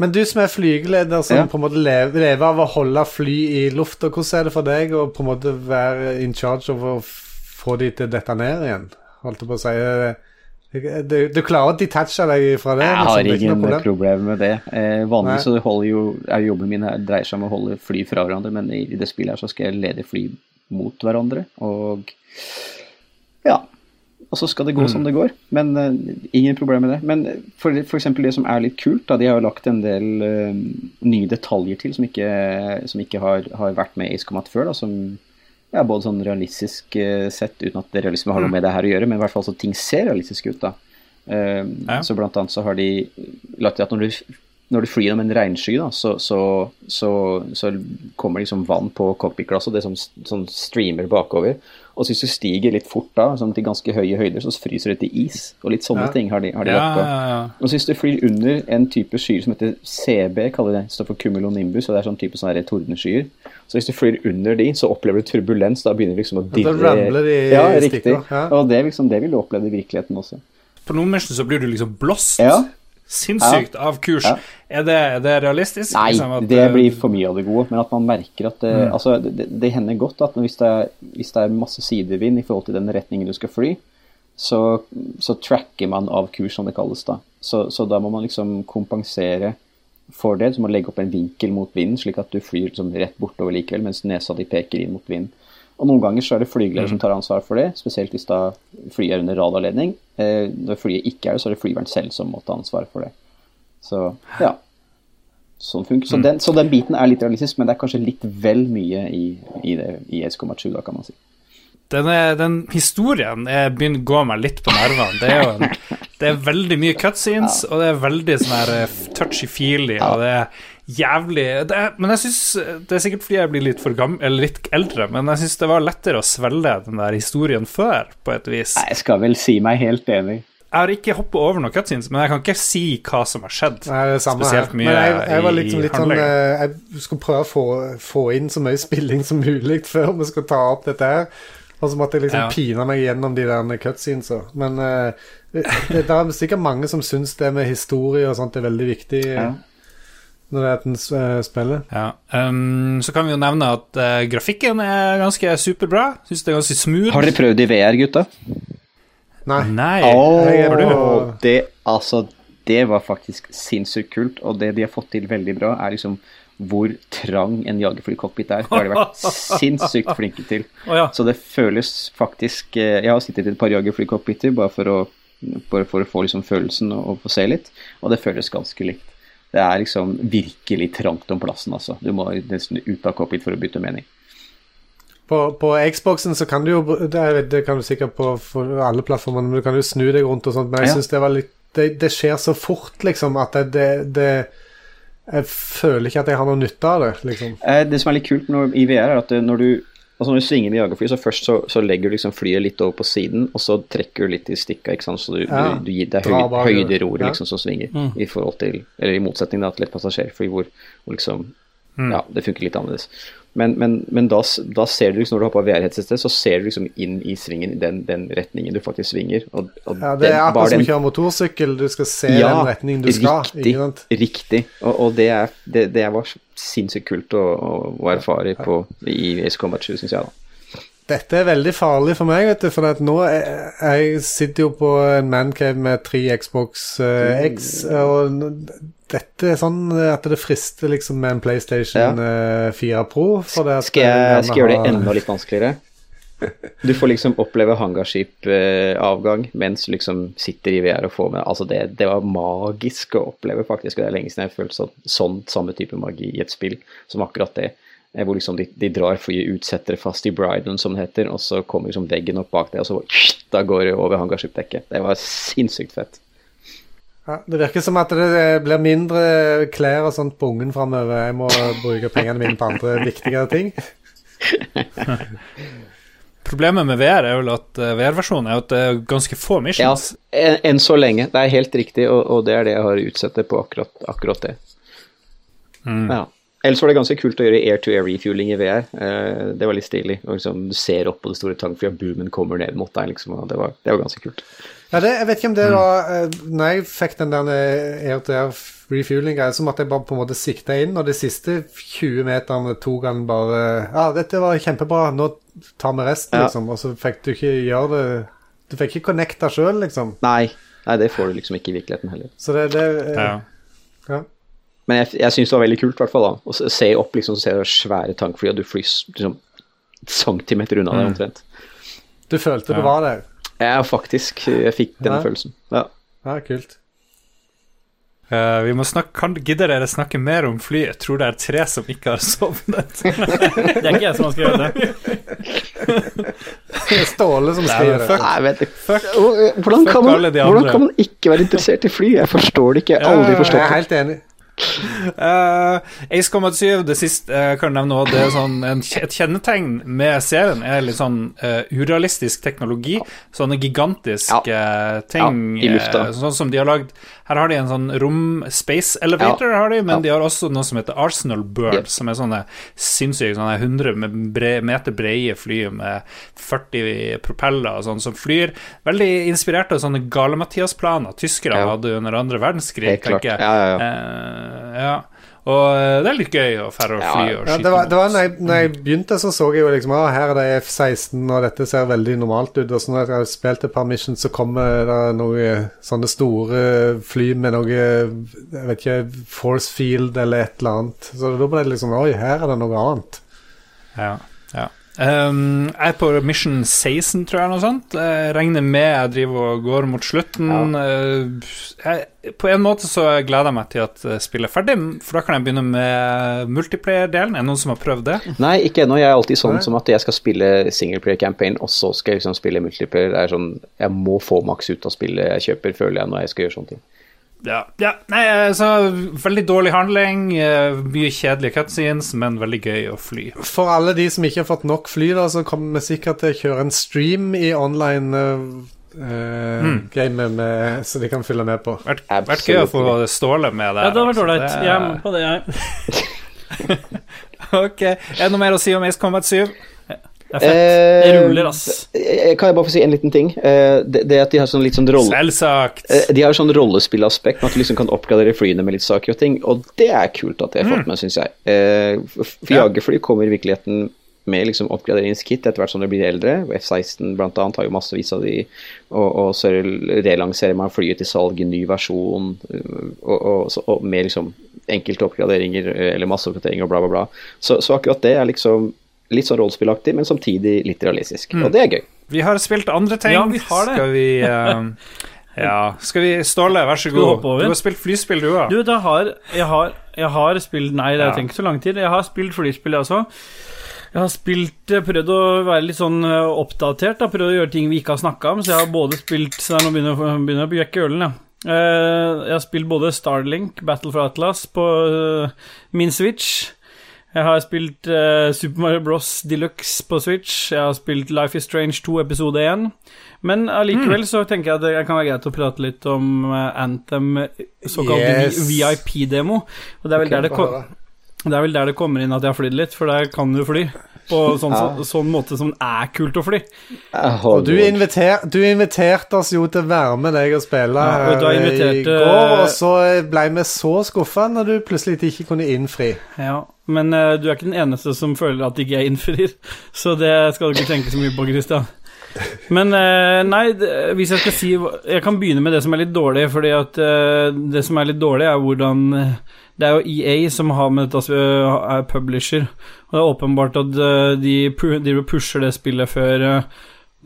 Men du som er flygeleder, som Ja. på en måte lever, lever av å holde fly i lufta, hvordan er det for deg å på en måte være in charge over å få de til å dette ned igjen? Holdt jeg på å si. Du, du klarer å detache deg fra det? Jeg liksom, har er ingen problem. problem med det. Eh, vanligvis så holder jo, er jobben min her dreier seg om å holde fly fra hverandre, men i, i det spillet her så skal jeg lede fly mot hverandre, og ja. Og så skal det gå som det går, men eh, ingen problem med det. Men for, for eksempel det som er litt kult, da, de har jo lagt en del eh, nye detaljer til som ikke, som ikke har, har vært med i Combat før, da, som ja, både sånn realistisk eh, sett, uten at det realisme har noe med det her å gjøre, men i hvert fall så ting ser realistisk ut, da. Eh, Ja. Så blant annet så har de lagt til at når du, når du flyr gjennom en regnsky, da, så, så, så, så kommer liksom vann på cockpit-glasset, og det som, som streamer bakover. Og så hvis du stiger litt fort da, sånn til ganske høye høyder, så fryser det til is. Og litt sånne Ja. ting har de, har de Ja, lagt på. ja. Og hvis du flyr under en type skyer som heter CB, kaller det, står for cumulonimbus, og det er sånn type sånne tordenskyer. Så hvis du flyr under de, så opplever du turbulens, da begynner det liksom å Da ramler de i ja, riktig. Og det, liksom, det vil du oppleve i virkeligheten også. På noen mennesker så blir du liksom blåst Ja. Sinnssykt av kurs. Ja. Er, det, er det realistisk? Nei, Liksom at, det eh, blir for mye av det gode, men at man merker at det, altså, det, det hender godt at hvis det, er, hvis det er masse sidevind i forhold til den retningen du skal fly, så, så tracker man av kurs, som det kalles da. Så, så da må man liksom kompensere for det, så må man legge opp en vinkel mot vinden, slik at du flyr liksom rett bortover likevel, mens nesa di peker inn mot vinden. Og noen ganger så er det flygeleder som tar ansvar for det, spesielt hvis da flyet er under radarledning. Eh, når flyet ikke er det, så er det flyveren selv som må ta ansvar for det. Så ja. Sånn funker. Så, den, så den biten er litt realistisk, men det er kanskje litt vel mye i, i, det, i SK7, da, kan man si. Den, er, den historien er, begynner å gå meg litt på nervene. Det er jo en, det er veldig mye cutscenes, og det er veldig sånn her eh, touchy-feely, og det er jævlig det Men jeg syns Det er sikkert fordi jeg blir litt for gammel, eller litt eldre, men jeg syns det var lettere å svelge den der historien før, på et vis. Nei, Jeg skal vel si meg helt enig. Jeg har ikke hoppet over noen cutscenes, men jeg kan ikke si hva som har skjedd. Nei, det er samme Spesielt her. Men jeg, jeg var liksom litt sånn eh, Jeg skulle prøve å få, få inn så mye spilling som mulig før vi skulle ta opp dette her. Og så måtte jeg liksom Ja. pine meg gjennom de der cutscenesa. Men uh, det, det er sikkert mange som syns det med historie og sånt er veldig viktig Ja. Når det er et uh, spiller. Ja. Um, så kan vi jo nevne at uh, grafikken er ganske superbra. Syns det er ganske smooth. Har dere prøvd i VR, gutta? Nei. Nei, er du? det, altså, det var faktisk sinnssykt kult, og det de har fått til veldig bra, er liksom hvor trang en jagerflycockpit er. Det har de vært sinnssykt flinke til. Oh, ja. Så det føles faktisk eh, Jeg har sittet i et par jagerflycockpiter bare for å, bare for å få liksom følelsen og, og få se litt, og det føles ganske likt. Det er liksom virkelig trangt om plassen, altså. Du må nesten ut av cockpit for å bytte mening. På, på Xboxen så kan du jo Det, det kan du sikkert på alle plattformene, men du kan jo snu deg rundt og sånt. Men jeg Ja. synes det var litt det, det skjer så fort, liksom, at det, det, Jeg føler ikke at jeg har noe nytte av det, liksom. Eh, Det som er litt kult når, i VR, er at når du Altså når du svinger med jagerfly, så først så, så legger du liksom flyet litt over på siden, og så trekker du litt i stikka, ikke sant, så du, Ja. du, du gir det er høy, høyderoret Ja. liksom som svinger, i forhold til Eller i motsetning da, til et passasjerfly hvor, hvor liksom Ja, det funker litt annerledes. Men, men, men da, da ser du liksom, når du har på VR-headsetet, så ser du liksom inn i svingen den, den retningen du faktisk svinger. Og, og Ja, det er akkurat som å kjøre motorsykkel. Du skal se den retningen du skal. Riktig. Ikke riktig. Og, og det, er, det, det var sinnssykt kult å, å erfare på, i Ace Combat 7, syns jeg. da. Dette er veldig farlig for meg, vet du. For at nå er, jeg sitter jo på en mancave med tre Xbox uh, X, og dette er sånn at det frister liksom med en PlayStation eh, 4 Pro. For det at Skal jeg, skal jeg gjøre det enda litt vanskeligere? Du får liksom oppleve hangarskipavgang mens du liksom sitter i VR og får med Altså, det, det var magisk å oppleve, faktisk. Og det er lenge siden jeg har følt sånn, sånn samme type magi i et spill som akkurat det. Eh, Hvor liksom de, de drar flyet ut, setter det fast i Bryden, som det heter, og så kommer liksom veggen opp bak det, og så da går det over hangarskipdekket. Det var sinnssykt fett. Ja, det virker som at det blir mindre klær og sånt på ungen framover. Jeg må bruke pengene mine på andre viktigere ting. Problemet med VR er vel at eh, VR-versjonen er at det er ganske få missions. Ja, enn så lenge. Det er helt riktig, og, og det er det jeg har utsatt det på, akkurat, akkurat det. Ja. Ellers var det ganske kult å gjøre air-to-air refueling i VR. Eh, det var litt stilig. Og liksom, du ser opp på det store tankflyet, og boomen kommer ned mot deg. Liksom, og det, var, det var ganske kult. Ja, det, jeg vet ikke om det var eh, Når jeg fikk den der air-to-air refueling-greia, så måtte jeg bare på en måte sikte inn, og de siste 20 meterne tok han bare Ja, dette var kjempebra, nå tar vi resten, Ja. liksom. Og så fikk du ikke gjøre det Du fikk ikke connecta sjøl, liksom. Nei, nei, det får du liksom ikke i virkeligheten heller. Så det, det eh, Ja. ja. Men jeg, jeg syns det var veldig kult, i hvert fall da. Å se- opp, liksom, så ser du svære tankfly, og du flyr liksom centimeter unna deg omtrent. Du følte du var der. Ja, faktisk. Jeg fikk den Ja. følelsen. Ja. Ja, kult. Uh, vi må snakke, kan, Gidder dere snakke mer om fly? Jeg tror det er tre som ikke har sovnet. Det er ikke jeg som har skrevet det. Det er Ståle som skriver det. fuck. Nei, vet. Fuck. Hvordan, Fuck kan man, alle de hvordan kan man ikke være interessert i fly? Jeg forstår det ikke. Jeg har aldri forstått det. Jeg er helt enig. Uh, Ace Combat 7, det siste jeg kan nevne også, det er sånn en, Et kjennetegn med serien er litt sånn uh, urealistisk teknologi. Sånne gigantiske ting. Ja, lufta. eh, sånn som de har lagd Her har de en sånn rom Space Elevator, har de, men Ja. de har også noe som heter Arsenal Bird, Yep. som er sånne sinnssyke sånne 100 meter brede fly med 40 propeller og sånn, som flyr. Veldig inspirert av sånne Gale-Mathias-planer tyskere Ja. hadde under andre verdenskrig, tenker jeg. Ja, ja, ja. Eh, ja. Og eh, det er litt gøy å fære og Ja, fly skyte. Ja, det var, det var når, jeg, når jeg begynte, så så jeg jo liksom ah, her er det F-16, og dette ser veldig normalt ut. Og så når jeg har spilt et par missions, så kommer det noen sånne store fly med noe Jeg vet ikke Force Field eller et eller annet. Så da ble det liksom Oi, her er det noe annet. Ja. Um, jeg er på mission 16, tror jeg, noe sånt. Jeg regner med jeg driver og går mot slutten. Uh, jeg, på en måte så gleder jeg meg til at uh, spillet er ferdig, for da kan jeg begynne med multiplayer-delen. Er det noen som har prøvd det? Nei, ikke ennå. Jeg er alltid sånn Nei. som at jeg skal spille singleplayer campaign, og så skal jeg liksom spille multiplayer. Det er sånn, Jeg må få maks ut av spillet jeg kjøper, føler jeg, når jeg skal gjøre sånne ting. Ja. ja. Nei, altså, veldig dårlig handling, uh, mye kjedelige cutscenes, men veldig gøy å fly. For alle de som ikke har fått nok fly, da, så kommer vi sikkert til å kjøre en stream i online uh, mm. game med, så de kan følge med på. Vært, vært gøy å få Ståle med der. Ja, det har vært ålreit. Jeg er med på det, jeg. Ok, Er det noe mer å si om Ace Combat 7? Det er fett. Det ruller, ass. Eh, Kan jeg bare få si en liten ting? Eh, Det, det at de har sånn litt sånn rolle... Selvsagt. Eh, De har sånn rollespillaspekt med at du liksom kan oppgradere flyene med litt saker og ting, og det er kult at de har fått med, syns jeg. Eh, For jagerfly kommer i virkeligheten med liksom oppgraderingskit etter hvert som de blir eldre. F-16 blant annet har jo massevis av de, og, og så relanserer man flyet til salg i ny versjon, og, og, og med liksom enkelte oppgraderinger eller masse oppgraderinger og bla, bla, bla. Så, så akkurat det er liksom litt sånn rollespillaktig, men samtidig litt realistisk, og det er gøy. Vi har spilt andre ting. Ja, vi har det. Skal vi uh, Ja. Skal vi Ståle, vær så god. Du har spilt flyspill, du òg. Du, da har, jeg, har, jeg har spilt Nei, det Ja. trenger ikke så lang tid. Jeg har spilt flyspill, jeg også. Jeg har spilt, eh, prøvd å være litt sånn eh, oppdatert. Da. Prøvd å gjøre ting vi ikke har snakka om. Så jeg har både spilt Så nå begynner jeg begynner jeg å jekke ølen, ja. Eh, Jeg har spilt både Starlink, Battle for Atlas, på min Switch. Jeg har spilt uh, Super Mario Bros. Deluxe på Switch. Jeg har spilt Life is Strange 2 episode 1. Men allikevel så tenker jeg at det kan være greit å prate litt om uh, Anthem, såkalt Yes. VIP-demo. Og det er der det det er vel der det kommer inn at jeg har flydd litt, for der kan du fly. På sånn, så, sånn måte som det er kult å fly. Og du, inviter, du inviterte oss jo til å være med deg og spille Ja, du, jeg her i går, og så ble vi så skuffa når du plutselig ikke kunne innfri. Ja, Men uh, du er ikke den eneste som føler at ikke jeg innfrir, så det skal du ikke tenke så mye på, Christian. Men eh, nei, hvis jeg skal si Jeg kan begynne med det som er litt dårlig, fordi at eh, det som er litt dårlig, er hvordan eh, Det er jo EA som har med dette øh, er publisher, og det er åpenbart at de, de pusher det spillet før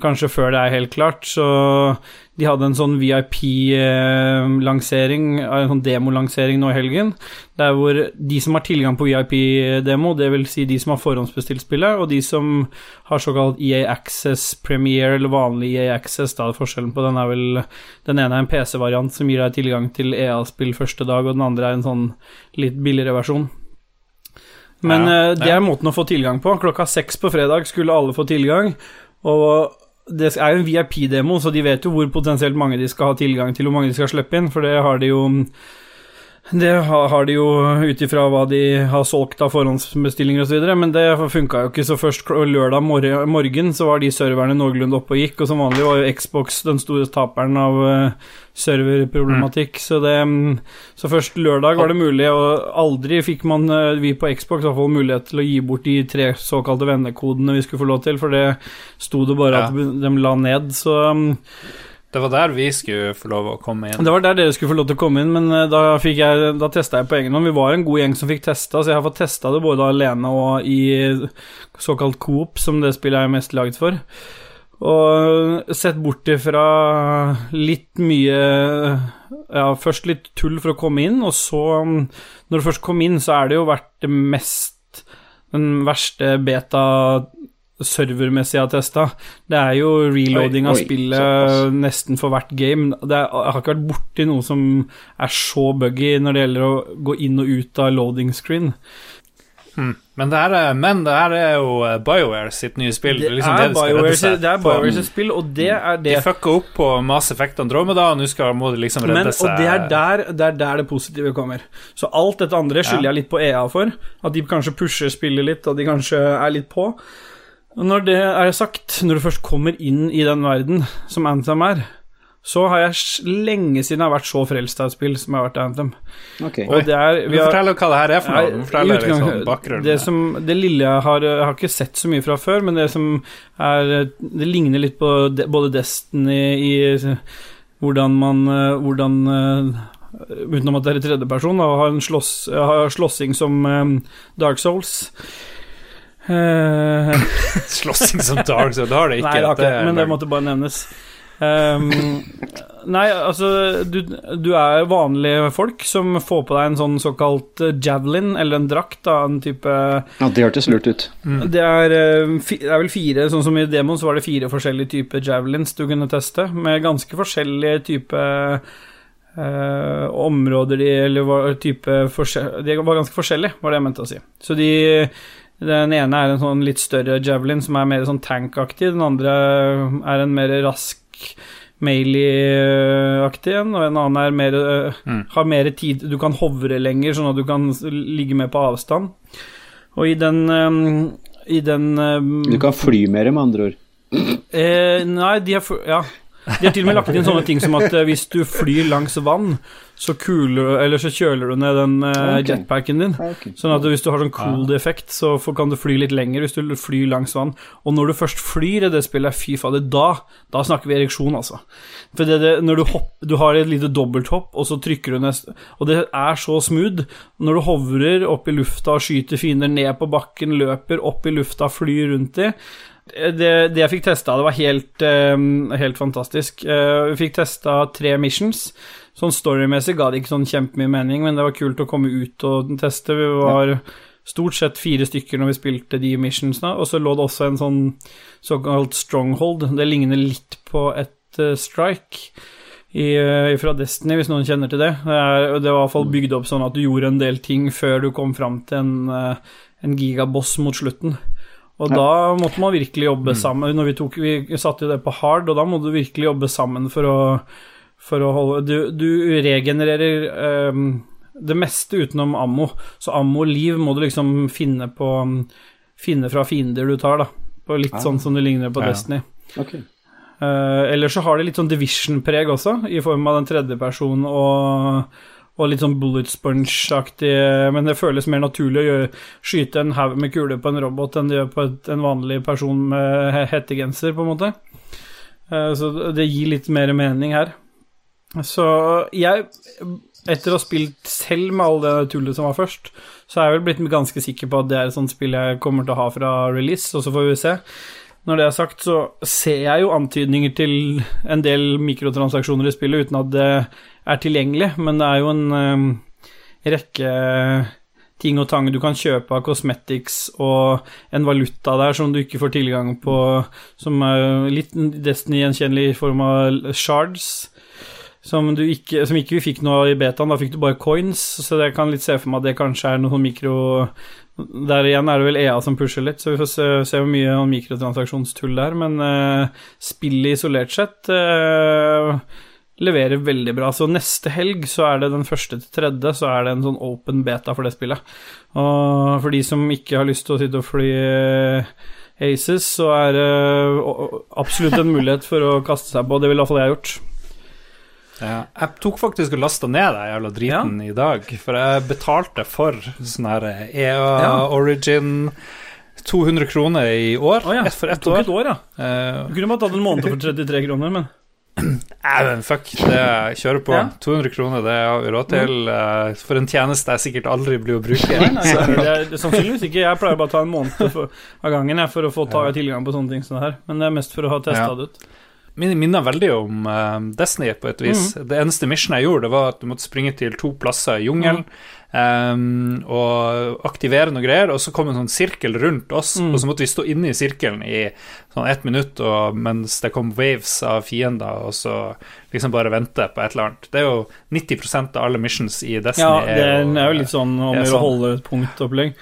Kanskje før det er helt klart, så de hadde en sånn VIP-lansering, en sånn demolansering nå i helgen, der hvor de som har tilgang på VIP-demo, det vil si de som har forhåndsbestilt spillet, og de som har såkalt EA Access Premiere, eller vanlig EA Access, da forskjellen på den er vel Den ene er en PC-variant som gir deg tilgang til EA-spill første dag, og den andre er en sånn litt billigere versjon. Men Ja, ja. det er måten å få tilgang på. Klokka seks på fredag skulle alle få tilgang. Og det er jo en VIP-demo, så de vet jo hvor potensielt mange de skal ha tilgang til, hvor mange de skal slippe inn, for det har de jo det har de jo ut ifra hva de har solgt av forhåndsbestillinger osv., men det funka jo ikke. Så først lørdag morgen så var de serverne noenlunde oppe og gikk, og som vanlig var jo Xbox den store taperen av serverproblematikk. serverproblematikk. Så det mm, Så først lørdag var det mulig, og aldri fikk man, eh, vi på Xbox, i hvert fall mulighet til å gi bort de tre såkalte vennekodene vi skulle få lov til, for det sto det bare Ja. at de la ned, så mm, Det var der vi skulle få lov å komme inn. det var der dere skulle få lov til å komme inn, men eh, da, fikk jeg, da testa jeg på egen hånd. Vi var en god gjeng som fikk testa, så jeg har fått testa det både alene og i såkalt coop, som det spillet er mest laget for. Og sett bort ifra litt mye Ja, først litt tull for å komme inn, og så, når du først kom inn, så er det jo vært det mest Den verste beta servermessig jeg har testa. Det er jo reloading Oi, av spillet såpass. nesten for hvert game. Det er, jeg har ikke vært borti noe som er så buggy når det gjelder å gå inn og ut av loading screen. Hmm. Men det er, men det her er jo eh, BioWare sitt nye spill. Det Det er liksom er det de BioWare det er. BioWare sitt spill, og det er De det. fucka opp på Mass Effect Andromeda, og nå skal må de liksom redde Men, seg og det er, der, det er der det positive kommer. Så alt dette andre skylder jeg litt på EA for. At de kanskje pusher spillet litt, og de kanskje er litt på. Og når det er sagt, når du først kommer inn i den verden som Anthem er, så har jeg lenge siden jeg har vært så frelst av et spill som jeg har vært Anthem. Ok. Og det er vi har- Fortell hva det her er for noe. Fortell liksom bakgrunnen. Det, som, det lille jeg har Jeg har ikke sett så mye fra før, men det som er Det ligner litt på de, både Destiny i hvordan man eh, Hvordan eh, Utenom at det er i tredjeperson, da, har en slåss, har slåssing som eh, Dark Souls. Eh, Slåssing som Dark Souls, det har det ikke. Nei, det har ikke, men det måtte bare nevnes. Um, nei, altså du, du er vanlige folk som får på deg en sånn såkalt eh, javelin, eller en drakt, da, en type Ja, det hørtes lurt ut. det er, eh, det er vel fire, sånn som i demoen, så var det fire forskjellige typer javelins du kunne teste, med ganske forskjellige typer Uh, områder de Eller var type forskjell, De var ganske forskjellige, var det jeg mente å si. Så de Den ene er en sånn litt større javelin som er mer sånn tankaktig, den andre er en mer rask Melee-aktig en, og en annen er mer eh, Mm. Har mer tid Du kan hovre lenger, sånn at du kan ligge med på avstand. Og i den eh, I den eh, Du kan fly mer, med andre ord. Eh, nei, de har, fu- ja. De har til og med lagt inn sånne ting som at eh, hvis du flyr langs vann, så kuler Eller så kjøler du ned den eh, jetpacken din. Ah. Sånn at hvis du har sånn cold effekt, så kan du fly litt lenger hvis du flyr langs vann. Og når du først flyr i det spillet, fy fader, da, da snakker vi ereksjon, altså. For det, det, når du hopper Du har et lite dobbelthopp, og så trykker du neste Og det er så smooth. Når du hovrer opp i lufta og skyter fiender ned på bakken, løper opp i lufta, flyr rundt i det, det jeg fikk testa, det var helt, uh, helt fantastisk. Uh, vi fikk testa tre missions. Sånn storymessig ga det ikke sånn kjempemye mening, men det var kult å komme ut og teste. Vi var stort sett fire stykker når vi spilte de missionsene, og så lå det også en sånn såkalt stronghold. Det ligner litt på et uh, strike. I, eh, fra Destiny, hvis noen kjenner til det. Det, er, det var i hvert fall bygd opp sånn at du gjorde en del ting før du kom fram til en, eh, en gigaboss mot slutten. Og da måtte man virkelig jobbe sammen. Når vi, tok, vi satte jo det på hard, og da må du virkelig jobbe sammen for å, for å holde Du, du regenererer ehm, det meste utenom ammo. Så ammo og liv må du liksom finne på Finne fra fiender du tar, da. På litt sånn som det ligner på Ja. Destiny. Ok. Uh, Eller så har det litt sånn division-preg også, i form av den tredje personen og, og litt sånn bullet sponge-aktig Men det føles mer naturlig å gjøre, skyte en haug med kuler på en robot enn det gjør på et, en vanlig person med he- hettegenser, på en måte. Eh, så det gir litt mer mening her. Så jeg, etter å ha spilt selv med all det tullet som var først, så er jeg vel blitt ganske sikker på at det er et sånt spill jeg kommer til å ha fra release, og så får vi se. Når det er sagt, så ser jeg jo antydninger til en del mikrotransaksjoner i spillet uten at det er tilgjengelig, men det er jo en eh, rekke ting og tang du kan kjøpe av cosmetics og en valuta der som du ikke får tilgang på, som er litt Destiny-gjenkjennelig i form av shards. Som, ikke, som ikke vi fikk noe i betaen, da fikk du bare coins, så jeg kan litt se for meg at det kanskje er noen mikro, Der igjen er det vel EA som pusher litt, så vi får se, se hvor mye mikrotransaksjonstull det er. Men uh, spillet isolert sett uh, leverer veldig bra. Så neste helg så er det den første til tredje, så er det en sånn open beta for det spillet. Og for de som ikke har lyst til å sitte og fly Aces, så er det absolutt en mulighet for å kaste seg på. Det ville iallfall jeg gjort. Ja, jeg tok faktisk og lasta ned den jævla driten ja. i dag, for jeg betalte for sånn her EA ja. Origin 200 kroner i år. Oh, for ett år. Et år ja. Du kunne bare tatt en måned for 33 kroner, men Nei, men fuck, det kjører på. Ja. 200 kroner, det har vi råd til. Uh, for en tjeneste jeg sikkert aldri blir å bruke. Nei, nei, det er, det er sannsynligvis ikke. Jeg pleier bare å ta en måned for, av gangen jeg, for å få ta tilgang på sånne ting som det her. Men det er mest for å ha testa ja. det ut minner veldig om uh, Destiny på et vis. Mm. Det eneste missionet jeg gjorde, det var at du måtte springe til to plasser i jungelen mm. Um, og aktivere noe greier, og så kom en sånn sirkel rundt oss, mm. og så måtte vi stå inne i sirkelen i sånn ett minutt og, mens det kom waves av fiender, og så liksom bare vente på et eller annet. Det er jo 90% av alle missions i Destiny. Ja, det er, er jo litt sånn om å sånn. holde et punktopplegg.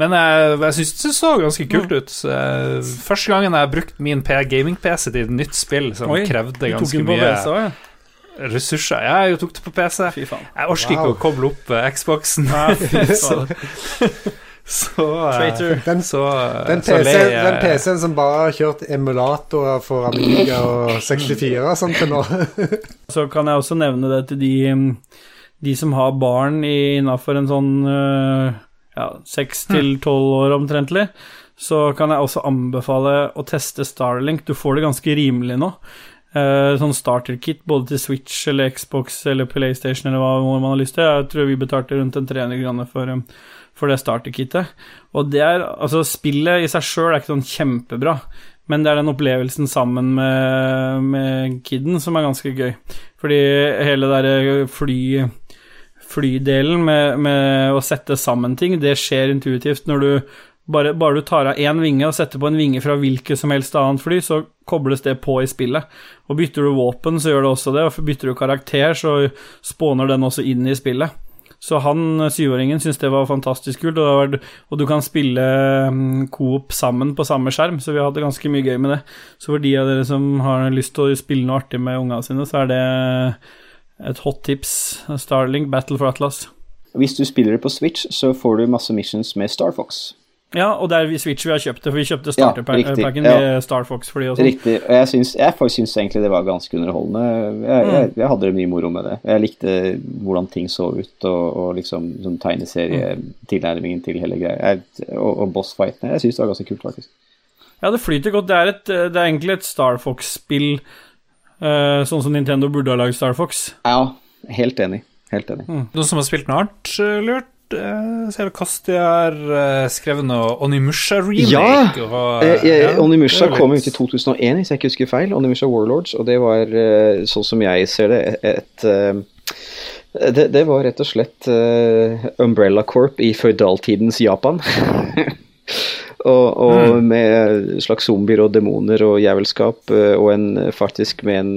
Men jeg, jeg syns det så ganske kult ut. Første gangen jeg brukte min gaming-PC til et nytt spill som Oi, krevde ganske mye PC, ja. Ressurser. Ja, jeg tok det på PC. Jeg orker wow. ikke å koble opp uh, Xboxen. så, så, uh, den, så, den, PC, den PC-en som bare har kjørt emulatorer for Amiga og 64 sånn til nå. så kan jeg også nevne det til de, de som har barn innafor en sånn ja, seks til tolv år omtrentlig, så kan jeg også anbefale å teste Starlink. Du får det ganske rimelig nå. Uh, sånn starter-kit både til Switch eller Xbox eller PlayStation eller hva man har lyst til. Jeg tror vi betalte rundt en 300 kroner for, um, for det starter-kitet. Og det er Altså, spillet i seg sjøl er ikke sånn kjempebra, men det er den opplevelsen sammen med, med kiden som er ganske gøy. Fordi hele det derre fly flydelen med, med, å sette sammen ting, det skjer intuitivt når du bare, bare du tar av én vinge og setter på en vinge fra hvilket som helst annet fly, så kobles det på i spillet. Og bytter du våpen, så gjør det også det, og bytter du karakter, så spåner den også inn i spillet. Så han syvåringen syntes det var fantastisk kult, og, var, og, du kan spille um, coop sammen på samme skjerm, så vi hadde ganske mye gøy med det. Så for de av dere som har lyst til å spille noe artig med ungene sine, så er det et hot tips. Starling, Battle for Atlas. Hvis du spiller det på Switch, så får du masse missions med Star Fox. Ja, og det er Switch vi har kjøpt det, for vi kjøpte starterpacken ja, med. Star Fox for de og sånn. Riktig. Og jeg syns, jeg syns egentlig det var ganske underholdende. Jeg, jeg, mm. jeg, hadde det mye moro med det. Jeg likte hvordan ting så ut, og, og liksom sånn tegneserietilnærmingen mm. til hele greia. Og, og bossfightene. Jeg syns det var ganske kult, faktisk. Ja, det flyter godt. Det er, et, det er egentlig et Star Fox-spill Uh, sånn som Nintendo burde ha lagd Star Fox. Ja, helt enig. Helt enig. Mm. Noen som har spilt noe annet uh, lurt? Ser du Kasti har uh, skrevet noe Onimusha-remake? Ja! Og, uh, ja Onimusha kom ut i 2001, hvis jeg ikke husker feil. Onimusha Warlords, og det var, sånn som jeg ser det, et, et det, det, var rett og slett Umbrella Corp i føydaltidens Japan. Og, og mm. med slags zombier og demoner og jævelskap, eh, og en, faktisk med en,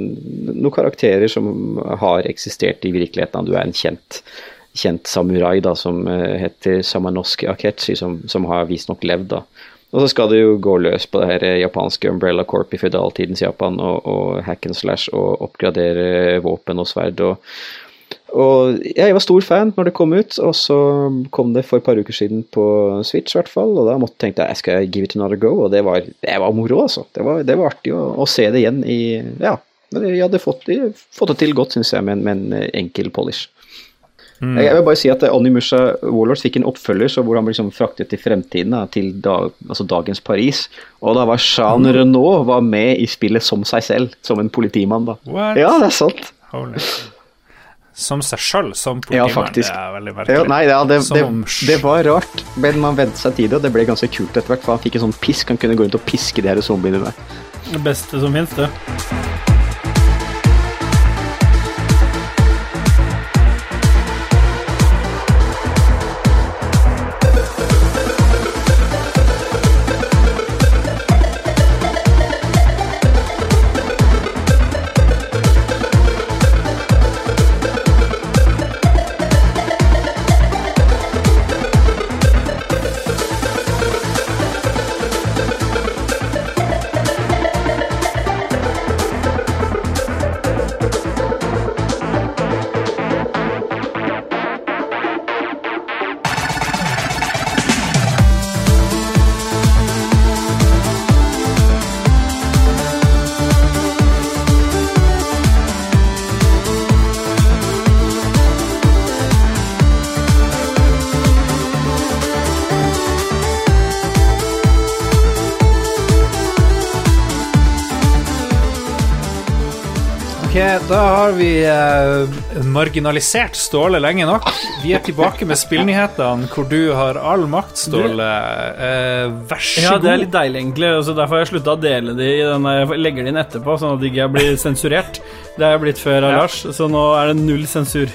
noen karakterer som har eksistert i virkeligheten. Du er en kjent, kjent samurai da, som eh, heter Samanoski Akechi, som, som har visstnok levd. da. Og så skal det jo gå løs på det her japanske Umbrella Corp i føydaltidens Japan, og, og hack and slash og oppgradere våpen og sverd. og og jeg var stor fan når det kom ut, og så kom det for et par uker siden på Switch, i hvert fall. Og da måtte tenkte jeg jeg skal give it another go, og det var, det var moro, altså. Det var, det var artig å, å, se det igjen i Ja, jeg hadde fått, fått det til godt, syns jeg, med, med, en enkel polish. Mm. Jeg vil bare si at Onimusha Warlords fikk en oppfølger så hvor han ble liksom fraktet til fremtiden, da, til dag, altså dagens Paris. Og da var Jean mm. Renault var med i spillet som seg selv, som en politimann. da. What? Ja, det er sant. Holy som seg sjøl som politimann. Ja. Det er veldig merkelig. Ja, nei, ja, det, det, det, var rart, men man vente seg til det, og det ble ganske kult etter hvert. For han fikk en sånn pisk, han kunne gå rundt og piske de her zombiene der. Det beste som finnes, det. Har vi eh, marginalisert Ståle lenge nok. Vi er tilbake med spillnyhetene, hvor du har all makt, Ståle. Eh, vær så god. Ja, det er litt deilig, egentlig. Så derfor har jeg slutta å dele de jeg legger de inn etterpå, sånn at de ikke blir sensurert. Det har jeg blitt før av Ja. Lars, så nå er det null sensur.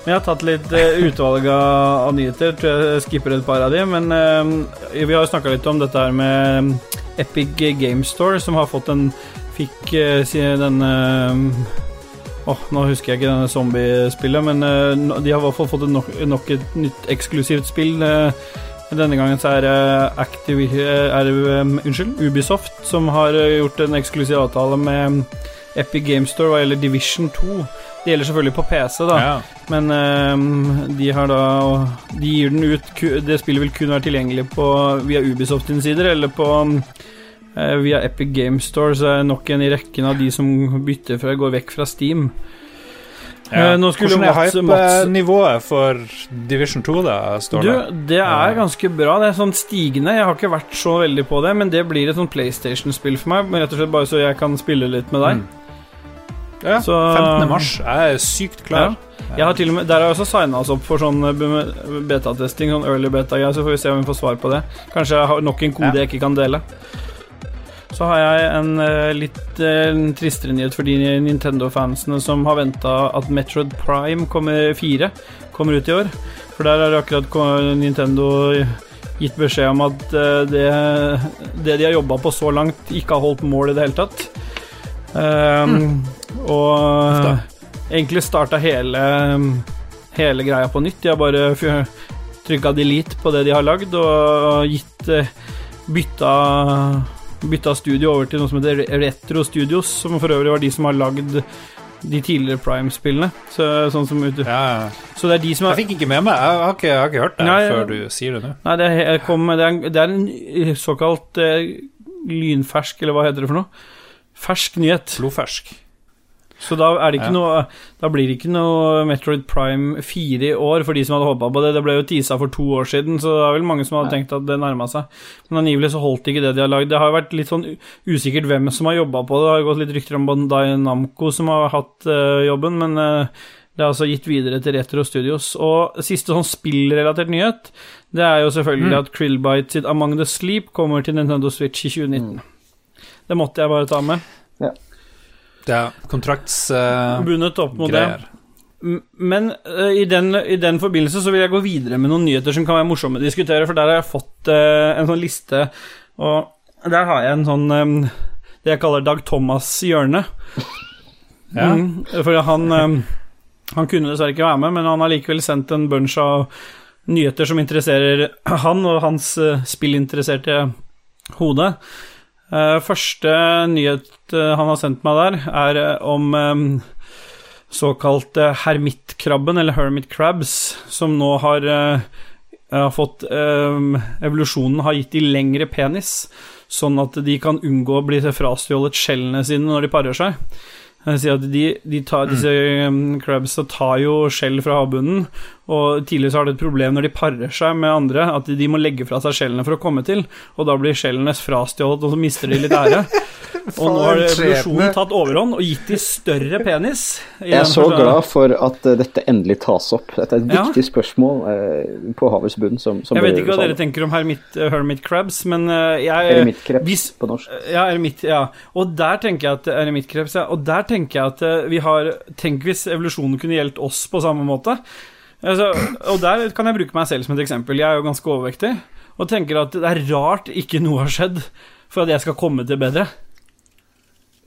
Men jeg har tatt litt eh, utvalg av nyheter. Tror jeg skipper et par av de. Men eh, vi har jo snakka litt om dette her med Epic Game Store, som har fått en Fikk eh, si Åh, nå husker jeg ikke denne zombiespillet, men uh, de har i hvert fall fått nok, nok et nytt eksklusivt spill. Uh, denne gangen så er det Active... eh, Er um, unnskyld, Ubisoft som har gjort en eksklusiv avtale med um, Epic Game Store hva gjelder Division 2. Det gjelder selvfølgelig på PC, da. Ja. Men ehm, de har da De gir den ut Det spillet vil kun være tilgjengelig på via Ubisoft sine sider, eller på eh, via Epic Game Store, så er det nok en i rekken av de som bytter fra går vekk fra Steam. Ja. Eh, nå Hvordan er hype-nivået for Division 2, da, Ståle? Du, det er ganske bra. Det er sånn stigende. Jeg har ikke vært så veldig på det, men det blir et sånn PlayStation-spill for meg. Men rett og slett bare så jeg kan spille litt med deg. Mm. Ja, Så- 15. mars. Jeg er sykt klar. Jeg har med, Der har jeg også signa oss opp for sånn eh, be- betatesting, sånn early beta-greier, så får vi se om vi får svar på det. Kanskje jeg har nok en kode Ja. jeg ikke kan dele. Så har jeg en uh, litt uh, tristere nyhet for de Nintendo-fansene som har venta at Metroid Prime kommer 4 kommer ut i år. For der har akkurat Nintendo gitt beskjed om at uh, det, det de har jobba på så langt, ikke har holdt mål i det hele tatt. Um, Og Da. egentlig starta hele, hele greia på nytt. De har bare trykka delete på det de har lagd, og gitt bytta, bytta studio over til noe som heter Retro Studios, som for øvrig var de som har lagd de tidligere Prime-spillene. Så, sånn som ut, Ja, så det er de som har Jeg fikk ikke med meg. Jeg har ikke, jeg har ikke hørt det Nei, før du sier det nå. Nei, det er, kom, det er, en, det er en såkalt uh, lynfersk, eller hva heter det for noe? Fersk nyhet. Blodfersk. Så da Ja. noe Da blir det ikke noe Metroid Prime 4 i år for de som hadde håpa på det. Det ble jo teasa for to år siden, så det er vel mange som hadde tenkt at det nærma seg. Men angivelig så holdt ikke det de har lagd. Det har jo vært litt sånn usikkert hvem som har jobba på det. Det har jo gått litt rykter om Bandai Namco som har hatt uh, jobben, men uh, det er altså gitt videre til Retro Studios. Og siste sånn spillrelatert nyhet, det er jo selvfølgelig at Krillbite sitt Among the Sleep kommer til Nintendo Switch i 2019. Det måtte jeg bare ta med. Det er kontraktsgreier. Bundet opp mot det. Men uh, i, den, i den forbindelse så vil jeg gå videre med noen nyheter som kan være morsomme å diskutere, for der har jeg fått uh, en sånn liste, og der har jeg en sånn um, Det jeg kaller Dag Thomas' hjørne. Ja. Mm, for han um, Han kunne dessverre ikke være med, men han har likevel sendt en bunch av nyheter som interesserer han og hans uh, spillinteresserte hode. Eh, første nyhet eh, han har sendt meg der, er eh, om såkalte såkalt hermitkrabben, eller hermit crabs, som nå har har fått eh, Evolusjonen har gitt de lengre penis, sånn at de kan unngå å bli frastjålet skjellene sine når de parer seg. Jeg vil si at de, de tar, Disse um, crabsa tar jo skjell fra havbunnen, og tidligere så har det et problem når de parer seg med andre, at de må legge fra seg skjellene for å komme til, og da blir skjellene frastjålet, og så mister de litt ære. Og nå har evolusjonen tatt overhånd og gitt de større penis. Jeg er så glad for at eh, dette endelig tas opp. Dette er et Ja. viktig spørsmål eh, på havets bunn. Som, som Jeg vet ikke hva dere tenker om hermit, uh, hermit crabs, men uh, jeg Eremittkrep hvis- på norsk. Ja, eremitt, ja. Og der tenker jeg at eremittkreps, ja. Og der tenker jeg at vi har Tenk hvis evolusjonen kunne gjeldt oss på samme måte. Altså, og der kan jeg bruke meg selv som et eksempel. Jeg er jo ganske overvektig, og tenker at det er rart ikke noe har skjedd for at jeg skal komme til bedre.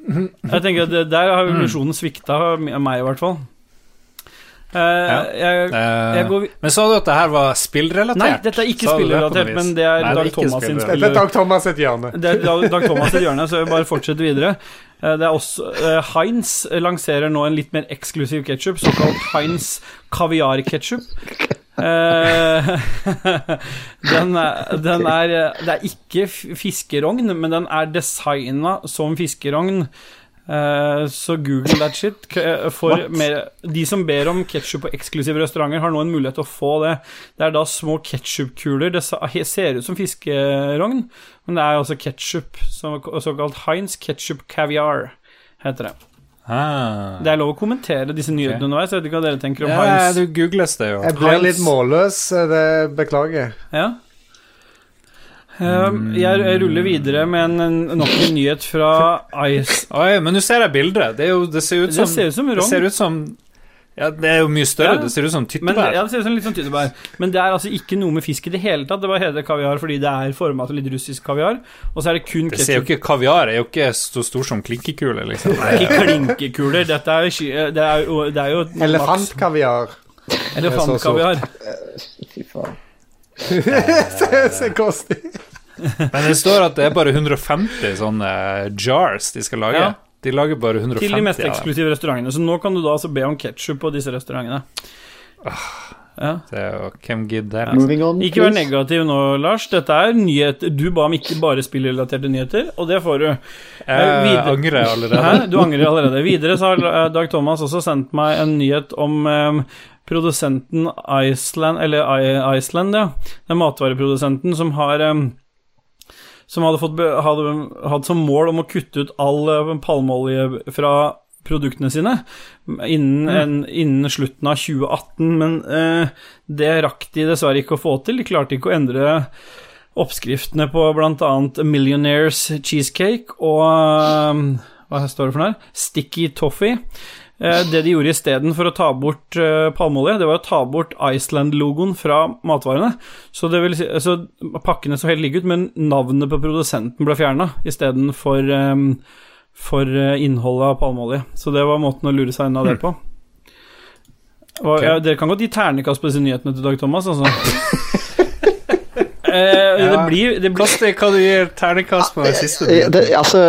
Jeg tenker at Der har evolusjonen svikta meg, i hvert fall. Eh, jeg, Eh, jeg går Men sa du at det her var spillrelatert? Nei, dette er ikke spillrelatert, men det er Nei, Dag Thomas sin. Dette er Dag Thomas sitt hjørne. Det er Dag Dag Thomas sitt hjørne, så jeg bare fortsetter videre. Eh, Det er også eh, Heinz lanserer nå en litt mer eksklusiv ketsjup, såkalt Heinz kaviar-ketsjup. Eh, den, er, den er Det er ikke fiskerogn, men den er designa som fiskerogn. Eh, så google that shit. Eh, For mer, de som ber om ketsjup på eksklusive restauranter, har nå en mulighet til å få det. Det er da små ketsjupkuler. Det ser ut som fiskerogn, men det er altså ketsjup. Såkalt Heinz ketchup caviar, heter det. Ah. Det er lov å kommentere disse nyhetene underveis. Jeg vet ikke hva dere tenker om Ja, Heinz. du googles det jo. Jeg blir Heinz- litt målløs, det beklager jeg. Ja. Um, jeg ruller videre med en, en, nok en nyhet fra Ice. Oi, men du ser det bildet. Det, er jo, det ser ut Det som ser ut som Det rogn. ser ut som Ja, det er jo mye større. Ja. Det ser ut som Men, tyttebær. ja, det ser ut som litt sånn tyttebær. Men det er altså ikke noe med fisk i det hele tatt. Det bare heter kaviar fordi det er forma til litt russisk kaviar. Og så er det kun det ser jo ikke Kaviar er jo ikke så stor som klinkekuler, liksom. Det er ikke klinkekuler. Dette er, det er jo, det er jo Elefantkaviar. Elefantkaviar. Fy faen. Se se kosti. Men det står at det er bare 150 sånne jars de skal lage. Ja. De lager bare 150 Til de mest eksklusive restaurantene. Så nå kan du da altså be om ketsjup på disse restaurantene. Ja. Det er jo, hvem gidder det? Moving on, Ikke vær negativ nå, Lars. Dette er nyhet Du ba om ikke bare spillrelaterte nyheter, og det får du. Jeg videre- angrer allerede. Hæ? Du angrer allerede. Videre så har eh, Dag Thomas også sendt meg en nyhet om eh, produsenten Iceland, eller Iceland, ja. Den matvareprodusenten som har Som hadde, fått, hadde, hadde som mål om å kutte ut all palmeolje fra produktene sine innen, en, innen slutten av 2018, men eh, det rakk de dessverre ikke å få til. De klarte ikke å endre oppskriftene på bl.a. Millionaires Cheesecake og Hva står det for noe? Sticky Toffee. Eh, Det de gjorde isteden for å ta bort eh, palmeolje, det var å ta bort Iceland-logoen fra matvarene. Så, det vil si, så pakkene så helt like ut, men navnet på produsenten ble fjerna istedenfor um, for eh, innholdet av palmeolje. Så det var måten å lure seg unna det på. Og, ja, dere kan godt gi ternekast på disse nyhetene til Dag Thomas, altså. Eh, det Ja. blir, det blir Kan hva du gir ternekast på den siste? Eh, Det, altså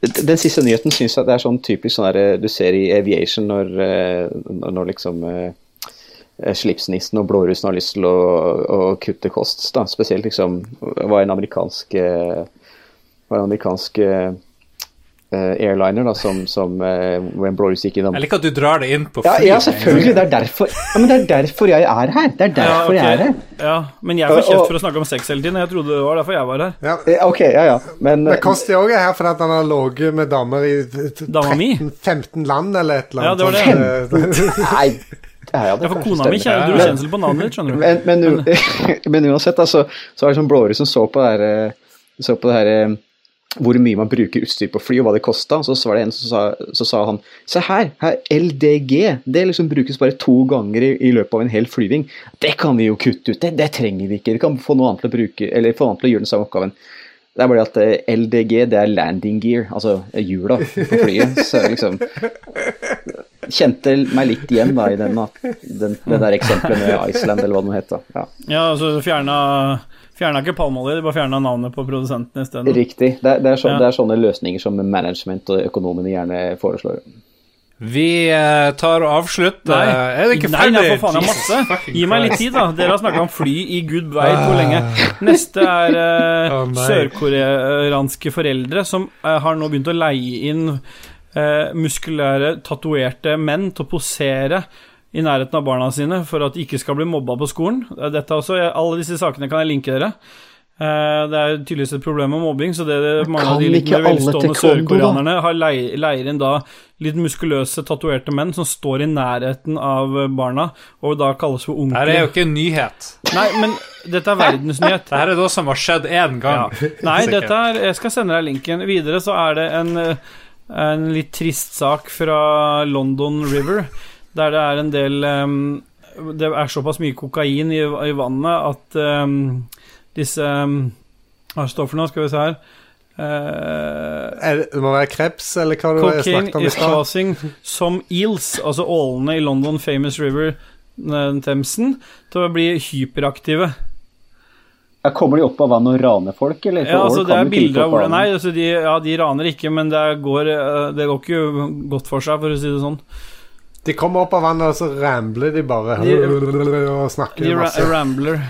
Den siste nyheten syns jeg det er sånn typisk sånn der, du ser i Aviation når, eh, når liksom eh, slipsnissen og blårussen har lyst til å, å kutte kost. Da. Spesielt liksom var en amerikansk var en amerikansk eh, airliner da, som, som eh, hvor gikk innom. Jeg liker at du drar det inn på Ja, fly. ja, selvfølgelig. Det er derfor ja, men det er derfor jeg er her. Det er derfor ja, jeg er her. ja, men jeg får kjeft for å snakke om sex hele tiden. Jeg trodde det var derfor jeg var her. Ja. Eh, Ok, ja ja. Men Men Kosti òg er her fordi han har ligget med damer i 13-15 land eller et eller annet. Ja, det var det. Nei. det Ja, for kona mi kjenner du kjensel på navnet ditt, skjønner du. Men, men, men uansett, altså, så er det sånn blåre som så på det her, eh, så på det her eh, hvor mye man bruker utstyr på fly, og hva det kosta. Så var det en som sa, så sa han Se her, her, LDG. Det liksom brukes bare to ganger i, i løpet av en hel flyving. Det kan vi jo kutte ut. Det, det trenger vi ikke. Vi kan få noe annet til å bruke, eller få annet til å gjøre den samme oppgaven. Det er bare at eh, LDG, det er landing gear, altså hjula på flyet. Så liksom Kjente meg litt igjen da i den, den, det der eksempelet med Iceland, eller hva det nå het. Ja. Ja, altså fjerna, fjerna ikke palmeolje, de bare fjerna navnet på produsenten isteden. Riktig. Det er, det, er så, Ja. det er sånne løsninger som management og økonomene gjerne foreslår. Vi eh, tar og avslutter. Nei. Er det ikke ferdig? nei, for faen, jeg har masse. Gi meg litt tid, da. Dere har snakka om fly i gud veit hvor lenge. Neste er eh, oh, sørkoreanske foreldre som eh, har nå begynt å leie inn eh, muskulære, tatoverte menn til å posere i nærheten av barna sine for at de ikke skal bli mobba på skolen. Eh, Dette også, Alle disse sakene kan jeg linke dere. Eh, Det er tydeligvis et problem med mobbing, så det det- mange av de litt mer velstående sørkoreanerne har leie, leier inn da litt muskuløse, tatoverte menn som står i nærheten av barna, og da kalles for Dette er jo ikke en nyhet. Nei, men dette er verdensnyhet. Dette er noe som har skjedd én Ja. gang. Nei, dette er Jeg skal sende deg linken. Videre så er det en, eh, en litt trist sak fra London River, der det er en del um, Det er såpass mye kokain i, i vannet at um, disse um, Hva står for noe? Skal vi se her Uh, Er det, det må være kreps, eller hva du snakket om i is stad? causing some eels, altså ålene i London Famous River, eh, Themsen, til å bli hyperaktive. Ja, kommer de opp av vann og raner folk, eller? For Ja, altså Det er bilder av hvordan Nei, altså de, ja, de raner ikke, men det går, eh, det går ikke godt for seg, for å si det sånn. De kommer opp av vannet, og så rambler de bare De- og snakker De masse. rambler.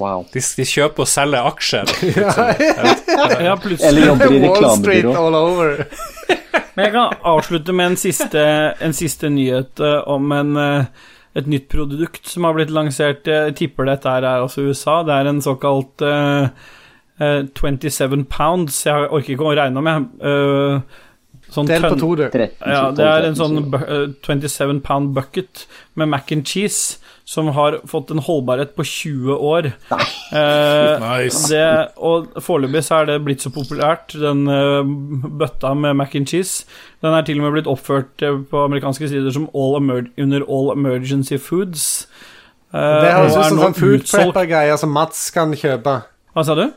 Wow. De, de kjøper og selger aksjer. Ja, plutselig. Eller jobber i Wall Street reklamebyrå. all over. Men jeg kan avslutte med en siste, en siste nyhet eh, om en, eh, et nytt produkt som har blitt lansert. Jeg tipper dette her er også USA. Det er en såkalt uh, eh, 27 pounds. Jeg orker ikke å regne om, jeg. Eh, sånn Del på to, du. 13, Ja, det er en sånn 13, bu- eh, 27 pound bucket med mac and cheese som har fått en holdbarhet på 20 år. Eh, Nice. det, og foreløpig så er det blitt så populært, den eh, bøtta med mac and cheese. Den er til og med blitt oppført eh, på amerikanske sider som all under All Emergency Foods. Eh, Det høres ut som sånn food prepper-greier som Mats kan kjøpe. Hva sa du?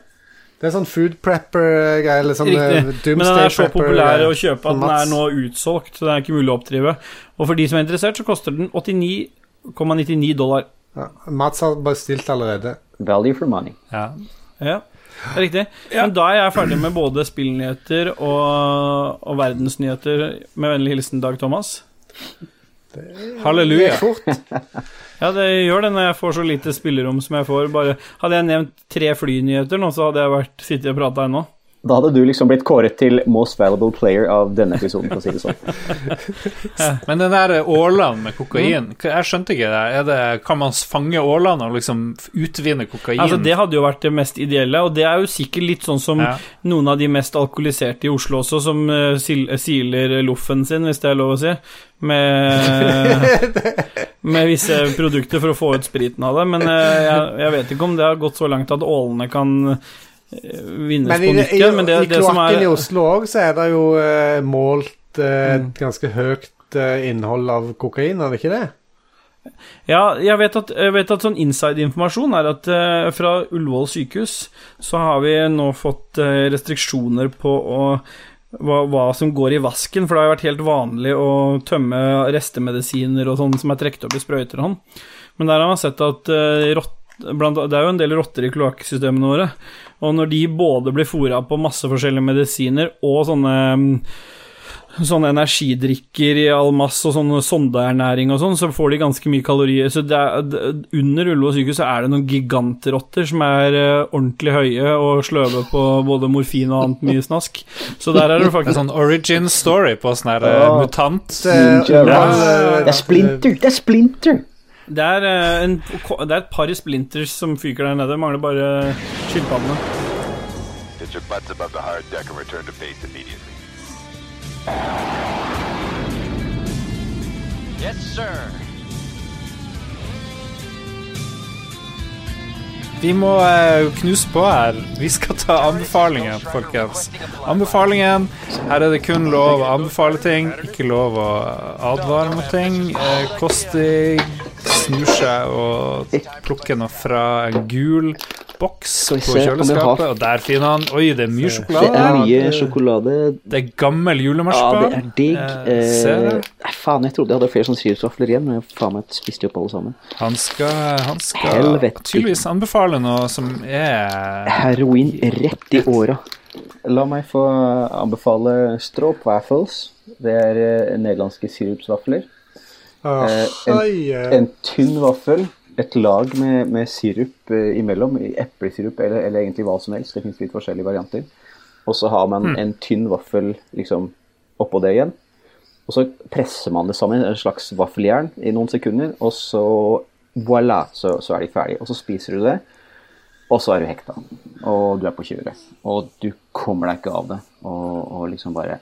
Det er sånn food prepper-greie. eller sånn eh, Riktig. Men den er så populær eh, å kjøpe at den er nå utsolgt. Så den er ikke mulig å oppdrive. Og for de som er interessert, så koster den 89,99 dollar. Ja, Mats har bestilt allerede. Value for money. Ja. Ja, det er riktig. Men da er jeg ferdig med både spillnyheter og, og verdensnyheter. Med vennlig hilsen Dag Thomas. Halleluja. Det er Fort. Ja, det gjør det når jeg får så lite spillerom som jeg får. Bare, hadde jeg nevnt tre flynyheter nå, så hadde jeg vært, sittet og prata ennå. Da hadde du liksom blitt kåret til most valuable player av denne episoden, for å si det sånn. Men den der ålene med kokain, Mm. jeg skjønte ikke det. Er det kan man fange ålene og liksom utvinne kokain? Altså, det hadde jo vært det mest ideelle, og det er jo sikkert litt sånn som Ja. noen av de mest alkoholiserte i Oslo også, som eh, siler loffen sin, hvis det er lov å si, med, med visse produkter for å få ut spriten av det. Men eh, jeg, jeg vet ikke om det har gått så langt at ålene kan vinnes Men på i, nytt i, igjen. Men det, i det som kloakken er i Oslo òg, så er det jo uh, målt uh, Mm. ganske høyt uh, innhold av kokain, er det ikke det? Ja, jeg vet at, jeg vet at sånn inside-informasjon er at uh, fra Ullevål sykehus så har vi nå fått uh, restriksjoner på å, hva, hva som går i vasken, for det har jo vært helt vanlig å tømme restemedisiner og sånn som er trukket opp i sprøyter og sånn. Men der har man sett at uh, rott, blant, det er jo en del rotter i kloakksystemene våre, og når de både blir fora på masse forskjellige medisiner og sånne mm, sånne energidrikker i all masse og sånn sondeernæring og sånn, så får de ganske mye kalorier. Så det er, det, under Ullevål sykehus så er det noen gigantrotter som er uh, ordentlig høye og sløve på både morfin og annet mye snask. Så der er det Det er faktisk sånn origin story på sånn her uh, mutant Det, Det er splinter! Det er splinter! Det er, eh, en, det er et par splinters som fyker der nede. Mangler bare skilpaddene. Yes, your Vi må eh, knuse på her. Vi skal ta anbefalingen, folkens. Anbefalingen. Her er det kun lov å anbefale ting, ikke lov å advare mot ting. Eh, Kosti snur seg og plukker noe fra en gul boks på kjøleskapet, og der finner han Oi, det er mye Det sjokolade. er mye det- sjokolade. Det er gammel Ja, det er digg. Eh, Eh, det. faen, jeg trodde jeg hadde flere sånne sirupsvafler igjen, men jeg faen meg spiste opp alle sammen. Han skal, han skal tydeligvis anbefale noe som er Heroin rett i åra. La meg få anbefale Stroop Waffles. Det er eh, nederlandske sirupsvafler. Åh, Eh, en- eh, En tynn vaffel, et lag med, med sirup eh, imellom, i eplesirup eller, eller egentlig hva som helst. Det fins litt forskjellige varianter. Og så har man en tynn vaffel liksom oppå det igjen. Og så presser man det sammen i en slags vaffeljern i noen sekunder, og så voilà, så, så er de ferdige. Og så spiser du det, og så er du hekta. Og du er på kjøret. Og du kommer deg ikke av det. Og, og liksom bare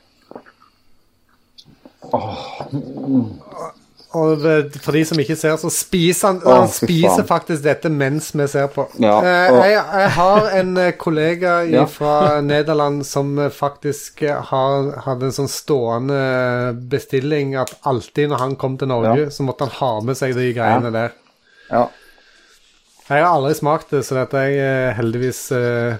Og for de som ikke ser, så spiser han Han spiser faktisk dette mens vi ser på. Ja, Eh, jeg, jeg har en kollega kollega Ja. fra Nederland som eh, faktisk eh, har, hadde en sånn stående bestilling at alltid når han kom til Norge, Ja. så måtte han ha med seg de greiene Ja. der. Ja. Jeg har aldri smakt det, så dette er jeg heldigvis uh,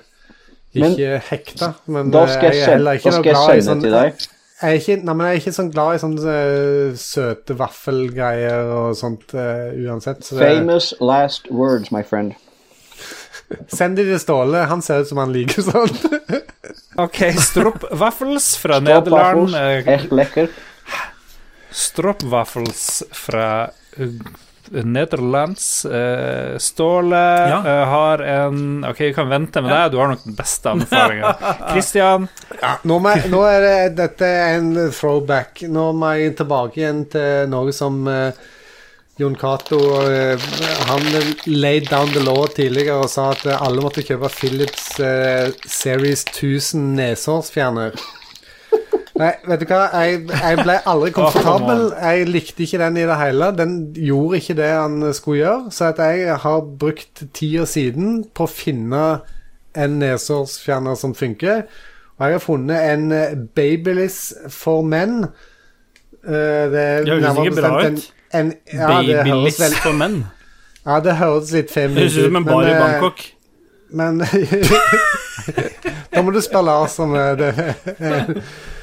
ikke hekta. Men Da eh, skal jeg, er heller ikke noe glad i sånn-. Jeg er ikke, nei, men jeg er ikke sånn glad i sånne uh, søte vaffelgreier og sånt uh, uansett. Så det, Famous last words, my friend. send de til Ståle. Han ser ut som han liker sånt. OK, Stropp-waffles fra Stop Nederland. waffles. Helt Echt lekker. Stropp-waffles fra uh, Nederlands. Uh, Ståle Ja. uh, har en OK, vi kan vente med deg. Du har nok den beste anbefalinga. Christian, Nå, må jeg, nå er det Dette er en throwback. Nå må jeg tilbake igjen til noe som uh, Jon Cato eh, Han laid down the law tidligere og sa at eh, alle måtte kjøpe Philips eh, Series 1000 nesehårsfjerner. Nei, vet du hva, jeg, jeg ble aldri komfortabel. Jeg likte ikke den i det hele. Den gjorde ikke det han skulle gjøre. Så at jeg har brukt tida siden på å finne en nesehårsfjerner som funker. Og jeg har funnet en eh, Babyliss for menn. Eh, Det, er høres ikke bra ut. Ja, Babyliss for menn. ja, det høres litt feminint ut. høres ut som en bar i eh, Bangkok. Men Da må du spørre Lars om det.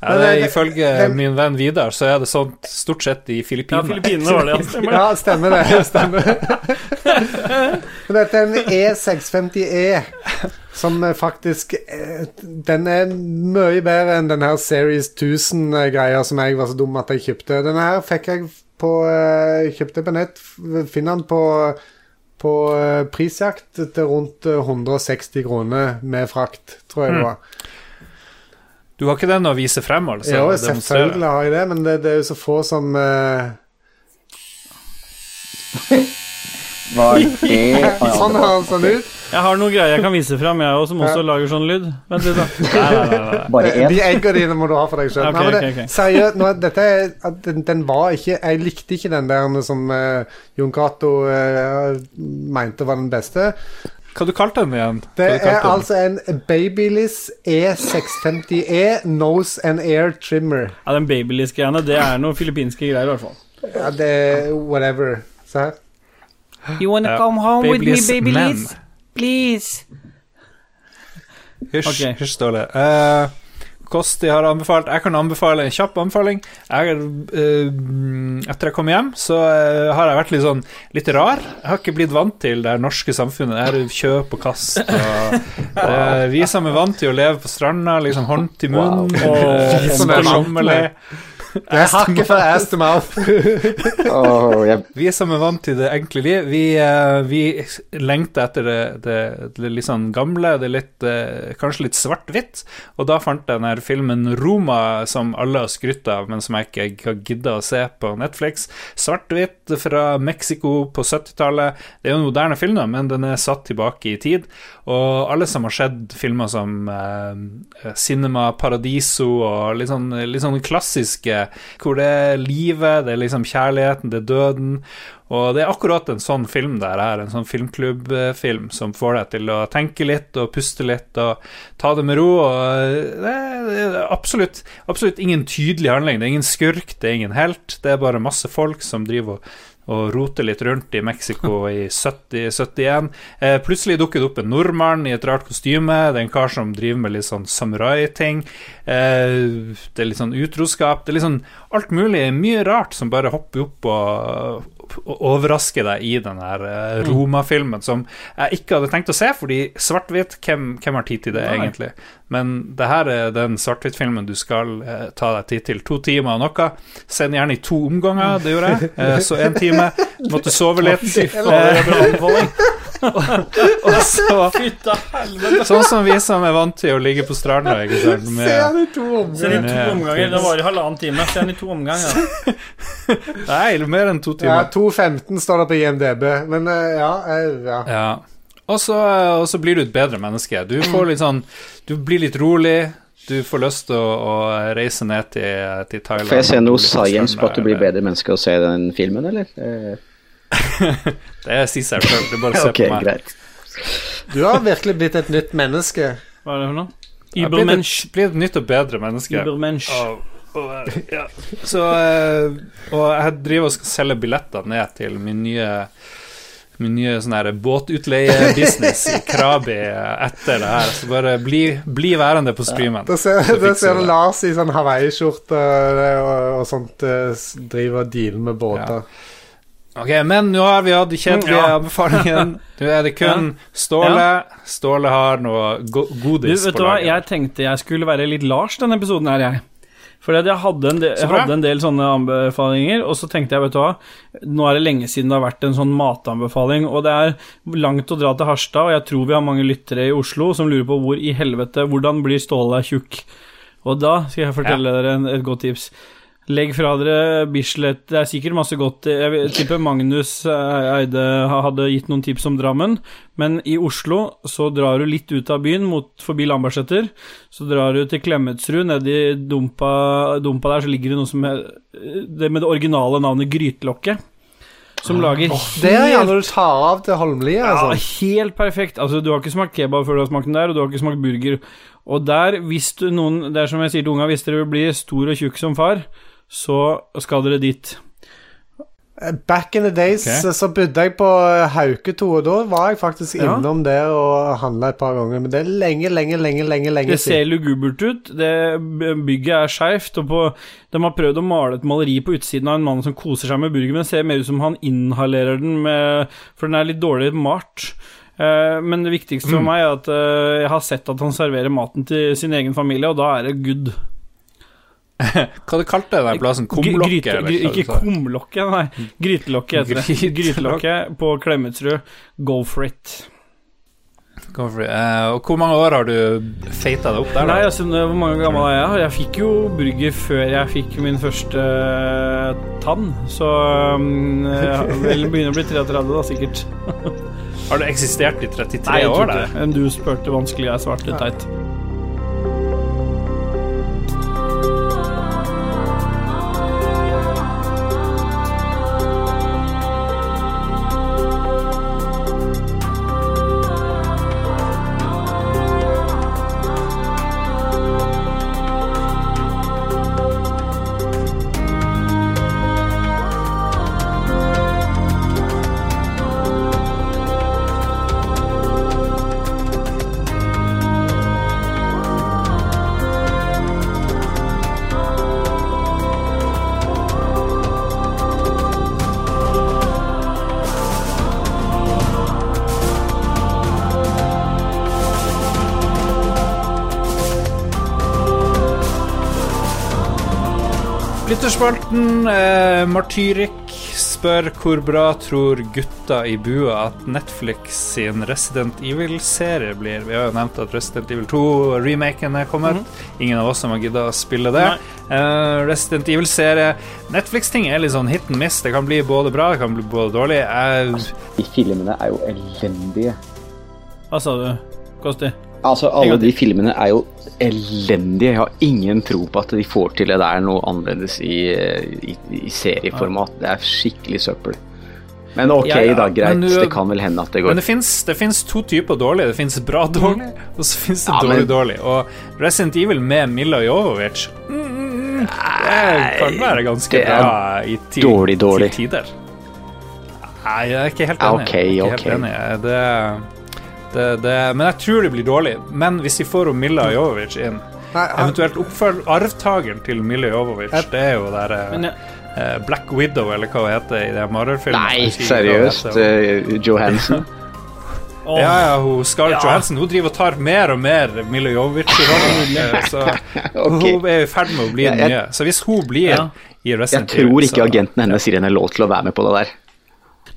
Ja, det, Men ifølge det- min venn Vidar, så er det sånn stort sett i Ja, Filippinene. Filippinene var det, ja. Stemmer det. Ja, stemmer det. Stemmer. Men dette er en E650E, som eh, faktisk eh, Den er mye bedre enn den her Series 1000-greia som jeg var så dum at jeg kjøpte. Denne her fikk jeg på eh, Kjøpte på nett. Finner den på på eh, prisjakt til rundt eh, 160 kroner med frakt, tror jeg det var. Du har ikke den å vise frem, altså? jo, selvfølgelig har jeg det, men det, det er jo så få som eh, Var det Sånn har den sånn ut. Jeg har noen greier jeg kan vise fram, jeg òg, som også lager sånn lyd. Vent litt, da. Nei, nei, nei, nei. Bare én? De egga dine må du ha for deg sjøl. Ok, ok, ok. Seriøst, nå, dette er, den, den var ikke Jeg likte ikke den der som uh, Jon Cato uh, mente var den beste. Hva du kalte den igjen? Det du er den? altså en Babyliss E650E Nose and Air Trimmer. Ja, Den Babyliss-greiene, det er noen filippinske greier, i hvert fall. Ja, det er whatever. Se her. You wanna Ja. come home Babyliss menn. Please. Hysj, okay. hysj, Ståle. Eh, Kosti har anbefalt Jeg kan anbefale en kjapp anbefaling. Jeg, uh, etter jeg kom hjem, så uh, har jeg vært litt sånn litt rar. Jeg har ikke blitt vant til det norske samfunnet. Det er kjøp og kast og uh, Vi som er vant til å leve på stranda, liksom hånd til munn, Wow. og Som er vant har ikke hakket fra ass to mouth. oh, jeg, Vi som er vant til det enkle liv, vi, eh, vi lengter etter det, det, det litt sånn gamle, det litt, eh, kanskje litt svart-hvitt. Og da fant jeg denne filmen Roma, som alle har skrytt av, men som jeg ikke har gidda å se på Netflix. Svart-hvitt fra Mexico på 70-tallet. Det er jo en moderne film, da, men den er satt tilbake i tid. Og alle som har sett filmer som eh, Cinema Paradiso og litt sånn, litt sånn klassiske, hvor det er livet, det er liksom kjærligheten, det er døden. Og det er akkurat en sånn film der her, en sånn filmklubbfilm som får deg til å tenke litt og puste litt og ta det med ro. Og er, det er absolutt, absolutt ingen tydelig handling. Det er ingen skurk, det er ingen helt. Det er bare masse folk som driver og og roter litt rundt i Mexico i 70, 71. Eh, plutselig dukker det opp en nordmann i et rart kostyme. Det er en kar som driver med litt sånn samurai-ting. Eh, det er litt sånn utroskap. Det er litt sånn alt mulig, mye rart som bare hopper opp og, og overraske deg i den her eh, Roma-filmen, som jeg ikke hadde tenkt å se, fordi svart-hvitt, hvem, hvem har tid til det, Nei. egentlig? Men det her er den svart-hvitt-filmen du skal eh, ta deg tid til. To timer og noe. Send gjerne i to omganger, det gjorde jeg. Eh, så én time. Måtte sove litt. Eh, og så Sånn som vi som er vant til å ligge på stranda, ikke sant. Se Med, han i to Se den i omganger. to omganger. Det var i halvannen time. Se den i to omganger. nei, mer enn to Ja, timer. 2.15 står det på IMDb, men eh, ja, eh, ja. Ja. Og så, og så blir du et bedre menneske. Du får litt sånn Du blir litt rolig. Du får lyst til å, å reise ned til, til Thailand. får jeg se noe science på at du blir bedre menneske å se den filmen, eller? Eh, Det sier seg sjøl. Du bare å okay, ok, på meg. greit. Du har virkelig blitt et nytt menneske. Hva er det for noe? Jeg blir et, nytt og bedre menneske. Ibermensch. Og, og, ja. Så eh, Og jeg driver og skal selge billetter ned til min nye Min nye sånn her båtutleie-business i Krabi etter det her. Så bare bli, bli værende på streamen. Da ser, da ser du. Lars i sånn hawaiiskjorte og, og sånt eh, driver og dealer med båter. Ok, men nå har vi hatt de kjedelige Ja. anbefalingene. Nå er det kun Ståle. Ståle har noe go Du, godis vet på du hva, jeg tenkte jeg skulle være litt Lars denne episoden her, jeg. Fordi jeg hadde en, del, jeg hadde en del sånne anbefalinger, og så tenkte jeg, vet du hva, nå er det lenge siden det har vært en sånn matanbefaling, og det er langt å dra til Harstad, og jeg tror vi har mange lyttere i Oslo som lurer på hvor i helvete, hvordan blir Ståle tjukk? Og da skal jeg fortelle dere en, et godt tips. Legg fra dere Bislett Det er sikkert masse godt Jeg tipper Magnus eh, Eide hadde gitt noen tips om Drammen, men i Oslo så drar du litt ut av byen, mot, forbi Lambertseter. Så drar du til Klemetsrud, nedi dumpa, dumpa der, så ligger det noe som er Det med det originale navnet Grytelokket. Som lager Det er helt når du tar av til Holmlia. ja, Altså. helt perfekt. Altså, du har ikke smakt kebab før du har smakt den der, og du har ikke smakt burger. Og der, hvis du noen Det er som jeg sier til unga, hvis dere vil bli stor og tjukk som far, så skal dere dit. Back in the days okay. så- så bodde jeg på Hauketo, og da var jeg faktisk Ja. innom der og handla et par ganger. Men det er lenge, lenge, lenge lenge, lenge Det ser lugubert ut. Det bygget er skeivt. De har prøvd å male et maleri på utsiden av en mann som koser seg med burger, men det ser mer ut som han inhalerer den med For den er litt dårlig malt. Eh, Men det viktigste for meg er at eh, jeg har sett at han serverer maten til sin egen familie, og da er det good. Hva du kalte du den plassen? Kumlokket? Gryte- eller gry- Ikke kumlokket, nei. Grytelokket heter det. Grytelokk. Grytelokket på Klemetsrud. Go for it. Go for it. Uh, og hvor mange år har du feita deg opp der? Nei, altså, Hvor mange gammel er jeg? Jeg fikk jo burger før jeg fikk min første eh, tann. Så um, jeg vel begynner å bli 33, da, sikkert. Har det eksistert i 33 Nei, jeg tror år ikke det. Du spurte vanskelig, jeg svarte teit. Lytterspalten eh, Martyrik spør hvor bra tror gutta i bua at Netflix sin Resident Evil-serie blir. Vi har jo nevnt at Resident Evil 2-remaken er kommet. Ingen av oss som har gidda å spille det. Eh, Resident Evil-serie Netflix-ting er litt sånn hit and miss. Det kan bli både bra, det kan bli både dårlig. Jeg, De filmene er jo elendige. Hva sa du, Kosti? Altså, alle de filmene er jo elendige. Jeg har ingen tro på at de får til det der noe annerledes i, i, i serieformat. Det er skikkelig søppel. Men ok, Ja, ja, da, greit. du- det kan vel hende at det men går. det fins det finnes to typer dårlig. Det fins bra dårlig, og så fins det Ja, men- dårlig dårlig. Og Resident Evil med Milla Jovovic mm, mm, mm, Det kan være ganske er bra i ti, dårlig, dårlig. tider. Nei, jeg er ikke helt Ja, enig. ok, Jeg er ikke ok. helt enig. Det, det, det, men jeg tror det blir dårlig. Men hvis de får Mila Jovovic inn Nei, han- Eventuelt oppfølg arvtakeren til Mila Jovovic, Jeg- det er jo der eh, Men eh, Black Widow, eller hva hun heter i de Marvel-filmene. Nei, seriøst. eh, Johansen. Oh. Ja, ja, hun Scarlett Ja. Johansen Hun driver og tar mer og mer Mila Jovic-rollen. Så okay. hun er i ferd med å bli Ja, den jeg- nye. Så hvis hun blir Ja. i Jeg tror ikke så- agenten hennes sier henne lov til å være med på det der.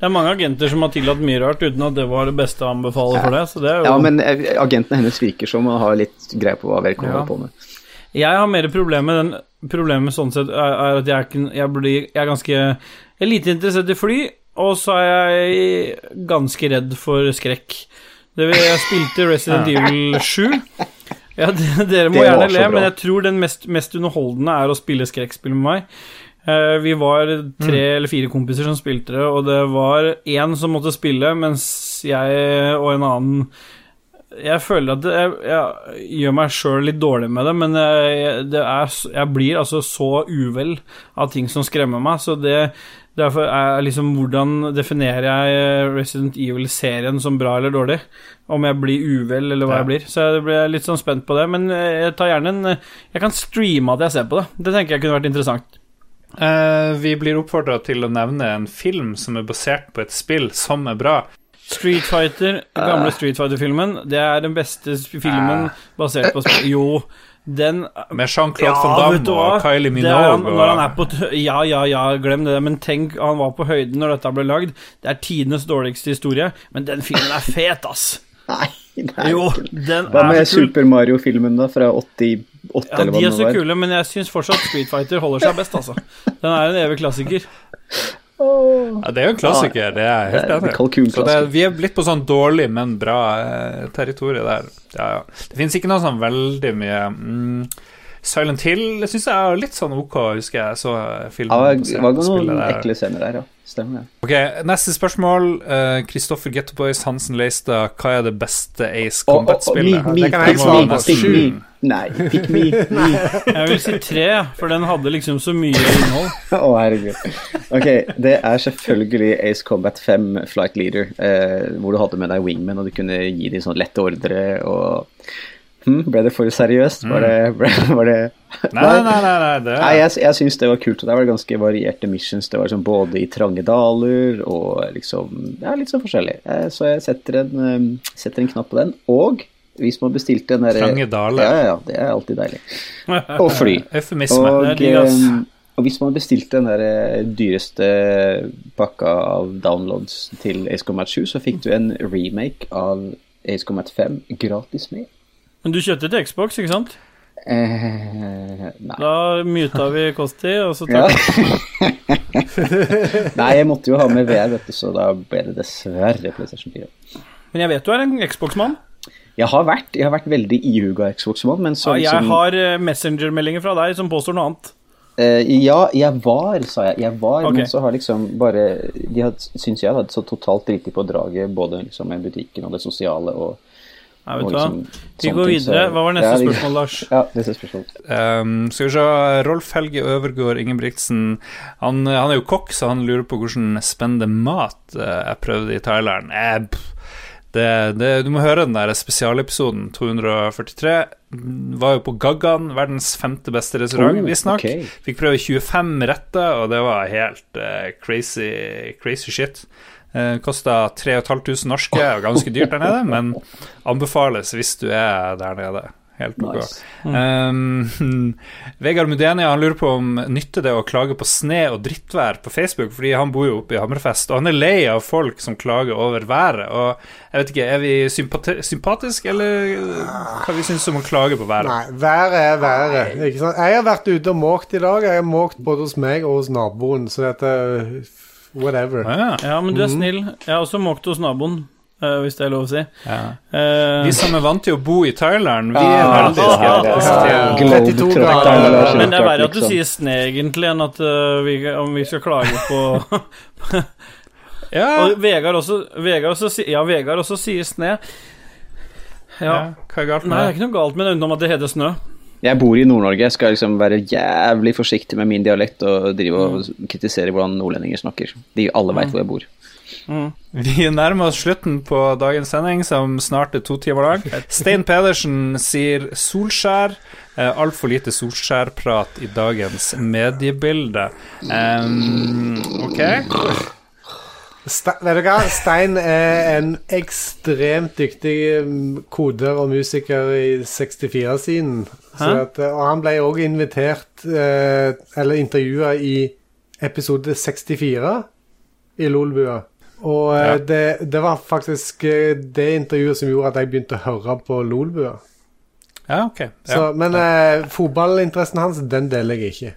Det er mange agenter som har tillatt mye rart uten at det var det beste å anbefale for det. Så det er jo Ja, men agentene hennes virker som å ha litt greie på hva vedkommende Ja. holder på med. Jeg har mer problem med den Problemet sånn sett er, er at jeg, er jeg, blir, jeg er ganske Jeg er lite interessert i fly, og så er jeg ganske redd for skrekk. Det vil, jeg spilte Resident Evil 7. Ja, dere må gjerne le, men jeg tror den mest, mest underholdende er å spille skrekkspill med meg. Eh, vi var tre eller fire kompiser som spilte det, og det var én som måtte spille, mens jeg og en annen jeg føler at det, jeg, jeg gjør meg sjøl litt dårlig med det, men jeg, det er, jeg blir altså så uvel av ting som skremmer meg, så det Derfor er liksom Hvordan definerer jeg Resident Evil-serien som bra eller dårlig? Om jeg blir uvel, eller hva Ja. jeg blir. Så jeg blir litt sånn spent på det. Men jeg tar gjerne en Jeg kan streame at jeg ser på det. Det tenker jeg kunne vært interessant. Eh, Vi blir oppfordra til å nevne en film som er basert på et spill som er bra. Street Fighter, den gamle Street Fighter-filmen, det er den beste filmen basert på spill. Jo, den Med Jean-Claude Ja, van Damme og Kylie er Minogue. når han Og, er på t Ja, ja, ja, glem det, men tenk, han var på høyden når dette ble lagd. Det er tidenes dårligste historie, men den filmen er fet, ass. Nei, det er Jo, ikke det. den Hva med er. Super Mario-filmen, da? Fra 88, Ja, eller hva de er så var? kule, men jeg syns fortsatt Street Fighter holder seg best, altså. Den er en evig klassiker. Ja, det er jo en klassiker, det er helt Det er en enig Så det, vi er blitt på sånn dårlig, men bra eh, territorium der. Ja, ja. Det finnes ikke noe sånn veldig mye mm, Silent Hill syns jeg er litt sånn ok, husker jeg så filmen Ja, det var noen ekle scener der, ja. Stemmer. Ok, Neste spørsmål. Kristoffer Gettoboys Hansen Leistad, hva er det beste Ace Combat-spillet? Det kan jeg svare på. pick Sju. me. Nei, pick me. me. Jeg vil si tre, for den hadde liksom så mye innhold. Å, herregud. Ok, det er selvfølgelig Ace Combat 5 Flight Leader, eh, hvor du hadde med deg wingman, og du kunne gi dem sånn lette ordre, og hm, Ble det for seriøst? Var det, ble, var det Nei, nei, nei, nei, det Nei, jeg, jeg syns det var kult. og Det var ganske varierte missions. Det var liksom både i trange daler og liksom Ja, litt sånn forskjellig. Eh, Så jeg setter en, eh, setter en knapp på den. Og hvis man bestilte den derre Trange daler. Ja, ja. Det er alltid deilig. Og fly. Eufemisme. Og, eh, og hvis man bestilte den der eh, dyreste pakka av downloads til Ace Combat 7, så fikk du en remake av Ace Combat 5 gratis med. Men du kjøpte til Xbox, ikke sant? Eh, nei. Da muta vi Kosti, og så Ja. nei, jeg måtte jo ha med VR, vet du, så da ble det dessverre PlayStation 4. Men jeg vet du er en Xbox-mann. Jeg har vært, jeg har vært veldig ihuga Xbox-mann, men så Ja, jeg liksom- har eh, Messenger-meldinger fra deg som påstår noe annet. Uh, ja, jeg var, sa jeg. Jeg var, okay. men så har liksom bare De syns jeg hadde så totalt driti på draget, både liksom med butikken og det sosiale og, Jeg vet du hva. liksom Vi går videre. Hva var neste spørsmål, Lars? Ja, neste spørsmål. Um, skal vi se, Rolf Helge Øvergård Ingebrigtsen han, han er jo kokk, så han lurer på hvordan spennende mat eh, jeg prøvde i Thailand. Eh, det, det, du må høre den der spesialepisoden 243. Var jo på Gaggan, verdens femte beste restaurant, Oh, visstnok. Okay. Fikk prøve 25 retter, og det var helt uh, crazy, crazy shit. Uh, Kosta 3500 norske, og ganske dyrt der nede, men anbefales hvis du er der nede. Helt ok. Nice. Um, Vegard Mudenia han lurer på om nytter det å klage på sne og drittvær på Facebook, fordi han bor jo oppe i Hammerfest, og han er lei av folk som klager over været. Og jeg vet ikke, Er vi sympati sympatiske, eller hva vi syns om å klage på været? Nei, været er været. Ikke sant? Jeg har vært ute og måkt i dag. Jeg har måkt både hos meg og hos naboen, så dette Whatever. Ja, Ja, men du er snill. Jeg har også måkt hos naboen, Uh, hvis det er lov å si. ja. Uh, Vi som er vant til å bo i Thailand, vi er veldig ja, ja, ja. skeptiske Ja. til 32 Globetrotter, grader. Lars, men det er verre at du liksom. sier sne, egentlig, enn at uh, vi, om vi skal klage på Ja, Og Vegard også, Vegard også, ja, Vegard også sier sne. Ja. ja, hva er galt med det? Nei, det er ikke noe galt med det utenom at det heter snø. Jeg bor i Nord-Norge. Jeg skal liksom være jævlig forsiktig med min dialekt og drive og kritisere hvordan nordlendinger snakker. De alle veit hvor jeg bor. Vi nærmer oss slutten på dagens sending, som snart er to timer lang. Stein Pedersen sier Solskjær. Eh, Altfor lite Solskjær-prat i dagens mediebilde. Um, ok. Ste vet du hva? Stein er en ekstremt dyktig mm, koder og musiker i 64-siden. Så at, eh, Og han ble òg invitert, eh, eller intervjua i episode 64 i Lolbua. Og eh, Ja. det, det var faktisk eh, det intervjuet som gjorde at jeg begynte å høre på Lolbua. Ja, ok. Så, Ja. Men eh, fotballinteressen hans, den deler jeg ikke.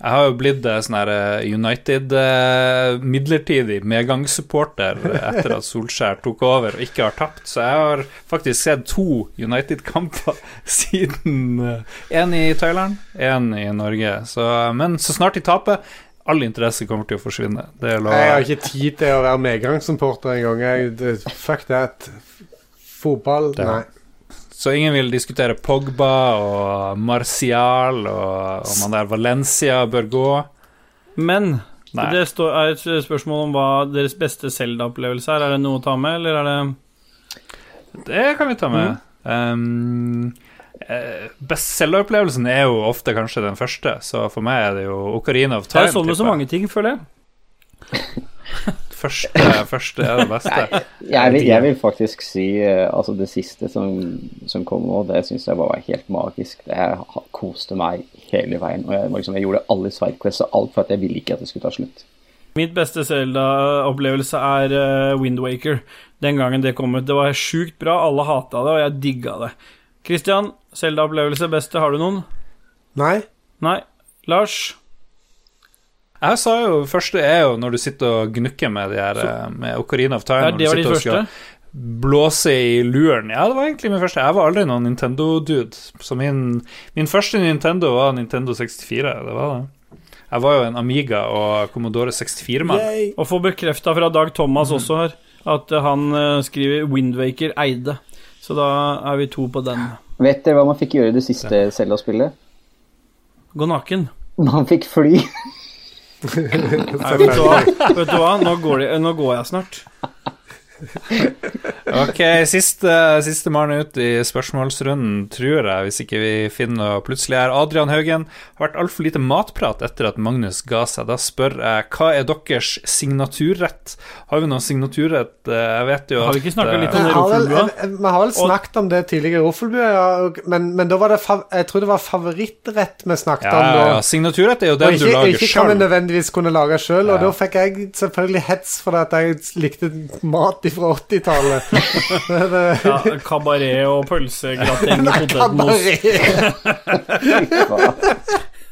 Jeg har jo blitt eh, sånn her eh, United eh, midlertidig medgangssupporter etter at Solskjær tok over og ikke har tapt, så jeg har faktisk sett to United-kamper siden Én i Thailand, én i Norge. Så, men så snart de taper, all interesse kommer til å forsvinne. Det Jeg har ikke tid til å være medgangssupporter engang. Fuck that. Fotball, nei. Så ingen vil diskutere Pogba og Martial og om han der Valencia bør gå. Men Nei. det står, er et spørsmål om hva deres beste Zelda-opplevelse er. Er det noe å ta med, eller er det Det kan vi ta med. Um, eh, Bestselgeropplevelsen er jo ofte kanskje den første, så for meg er det jo Ocarina of Time. er sånn med så mange ting, føler jeg. Første, første er det beste. Jeg vil, jeg vil faktisk si eh, altså det siste som, som kom nå, det syns jeg bare var helt magisk. Det jeg koste meg hele veien. Og jeg, liksom, jeg gjorde alle sidequests og alt for at jeg ville ikke at det skulle ta slutt. Mitt beste Zelda-opplevelse er uh, Windwaker. Den gangen det kom ut. Det var sjukt bra, alle hata det, og jeg digga det. Christian, Zelda-opplevelse beste, har du noen? Nei? Nei. Lars? Jeg sa jo første er jo når du sitter og gnukker med de her eh, Med Ocarina of Time. Ja, det var skal første? Blåse i luren. Ja, det var egentlig min første. Jeg var aldri noen Nintendo-dude. Så min, min første Nintendo var Nintendo 64. Det var det. Jeg var jo en Amiga og Commodore 64-mann. Og få bekrefta fra Dag Thomas også her at uh, han uh, skriver Windwaker eide. Så da er vi to på den. Vet dere hva man fikk gjøre i det siste Selda-spillet? Gå naken. Man fikk fly. Nei, vet, du hva? vet du hva? Nå går, de, nå går jeg snart. Ok, siste, siste mann ut i spørsmålsrunden, tror jeg, hvis ikke vi finner noe plutselig her. Adrian Haugen har vært altfor lite matprat etter at Magnus ga seg. Da spør jeg hva er deres signaturrett? Har vi noen signaturrett? Eh, Jeg vet jo Har vi ikke snakket eh, litt om det har Roffelbua? eh, vi har vel snakket om det tidligere i Roffelbua, ja, men, men da var det fav, jeg tror det var favorittrett vi snakket Ja, om. ja, da. ja. Signaturrett er jo den ikke, du lager sjøl. ikke kan vi nødvendigvis kunne lage sjøl, og da fikk jeg selvfølgelig hets for at jeg likte mat fra 80-tallet. Det- det- Ja, Kabaret og pølsegrateng og potetmos.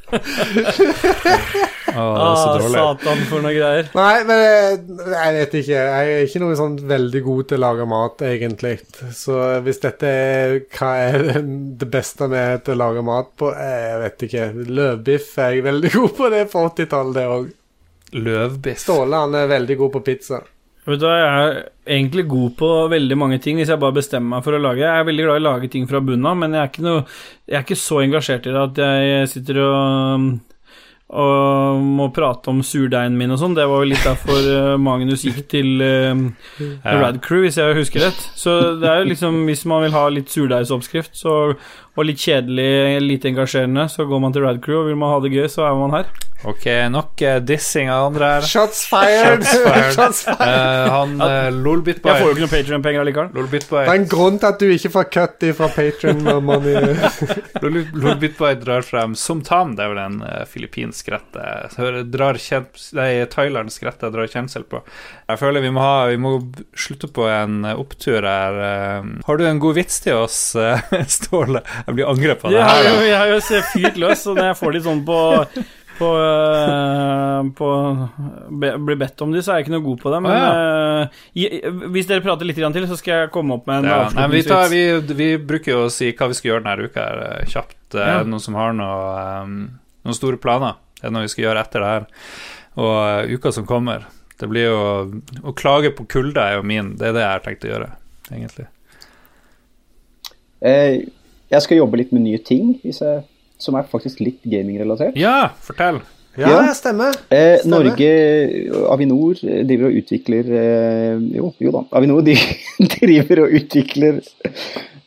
Er Ah, dårlig. satan, for noe greier. Nei, men eh, jeg vet ikke. Jeg er ikke noe sånn veldig god til å lage mat, egentlig. Så hvis dette er hva er det beste med til å lage mat på, jeg vet ikke. Løvbiff er jeg veldig god på. Det på 80-tallet, det òg. Løvbiff. Ståle han er veldig god på pizza. Vet du hva, Jeg er egentlig god på veldig mange ting hvis jeg bare bestemmer meg for å lage. Jeg er veldig glad i å lage ting fra bunnen av, men jeg er noe, jeg er ikke så engasjert i det at jeg sitter og, og må prate om surdeigen min og sånn. Det var jo litt derfor eh, Magnus gikk til uh, Rad Crew, hvis jeg husker rett. Så det er jo liksom, hvis man vil ha litt surdeigsoppskrift så, og litt kjedelig, lite engasjerende, så går man til Rad Crew, og vil man ha det gøy, så er man her. Ok, nok uh, dissing av andre her. Shots fired! Shots fired. Shots fired. Uh, han uh, Jeg får jo ikke noen Patrion-penger allikevel. Det er en grunn til at du ikke får cut fra Patrion-money. Lolbitboy drar frem Somtam, det er vel en uh, filippinsk rett jeg drar Nei, thailandsk rett jeg drar kjensel på. Jeg føler vi må, ha, vi må slutte på en eh, opptur her. eh. har du en god vits til oss, eh, Ståle? Jeg blir angrepet på det her. jo, da. jeg har jo sett fyrt løs, og når jeg får litt sånn på på, øh, på be, Blir bedt om de, så er jeg ikke noe god på det. Men øh, i- hvis dere prater litt til, så skal jeg komme opp med en Ja, nei, vi, tar, vi, vi bruker jo å si hva vi skal gjøre denne uka her, eh, kjapt. Eh, Ja. Er det noen som har noe, um, noen store planer? Er det noe vi skal gjøre etter det her? Og uh, uka som kommer. Det blir jo Å klage på kulda er jo min. Det er det jeg har tenkt å gjøre, egentlig. Eh, jeg skal jobbe litt med nye ting, hvis jeg, som er faktisk litt gamingrelatert. Ja, fortell. Ja, Ja. stemmer. Eh, Stemmer. Norge, Avinor, eh, driver og utvikler eh, Jo, jo da. Avinor de, driver og utvikler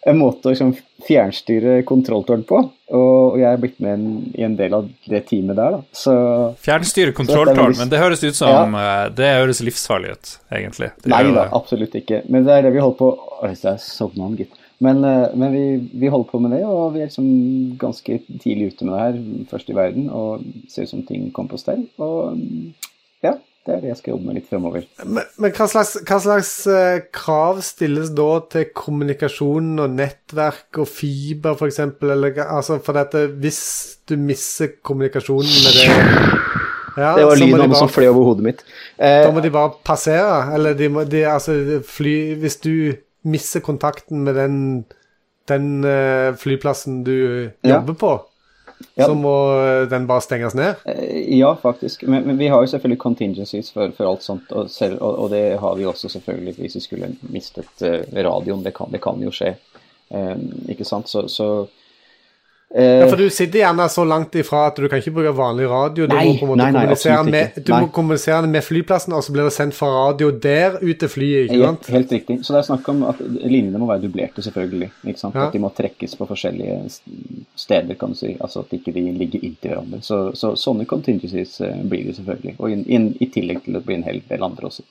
en måte å liksom, fjernstyre kontrolltårn på. Og jeg er blitt med en, i en del av det teamet der, da. Så Fjernstyre er kontrolltårn, men det høres ut som ja. Det høres livsfarlig ut, egentlig. Det Nei da, det. absolutt ikke. Men det er det vi holder på Oi, det er sovna han, gitt. Men, eh, men vi, vi holder på med det, og vi er liksom ganske tidlig ute med det her, først i verden, og ser ut som ting kommer på stell. Og ja, det er det jeg skal jobbe med litt fremover. Men, men hva slags, hva slags eh, krav stilles da til kommunikasjon og nettverk og fiber, f.eks.? Eller altså, for dette, hvis du mister kommunikasjonen med det ja, Det var lyden av noe som fløy over hodet mitt. Eh, Da må de bare passere, eller de må de, altså, fly Hvis du mister kontakten med den, den eh, flyplassen du Ja. jobber på, Ja. så må eh, den bare stenges ned? Eh, Ja, faktisk. Men, men vi har jo selvfølgelig contingencies for, for alt sånt. Og, selv, og, og det har vi også selvfølgelig hvis vi skulle mistet eh, radioen. Det kan, det kan jo skje. Um, ikke sant? Så, så eh, Ja, for du sitter gjerne så langt ifra at du kan ikke bruke vanlig radio. Du Nei, må på en måte nei, nei, kommunisere med, ikke. du må kommunisere med flyplassen, og så blir det sendt fra radio der ut til flyet, ikke sant? helt riktig. Så det er snakk om at linjene må være dublerte, selvfølgelig. Ikke sant? Ja. At de må trekkes på forskjellige steder, kan du si. Altså at ikke de ligger inntil hverandre. Så, så sånne contingencies eh, blir det selvfølgelig. Og in, in, i tillegg til at det blir en hel del andre også.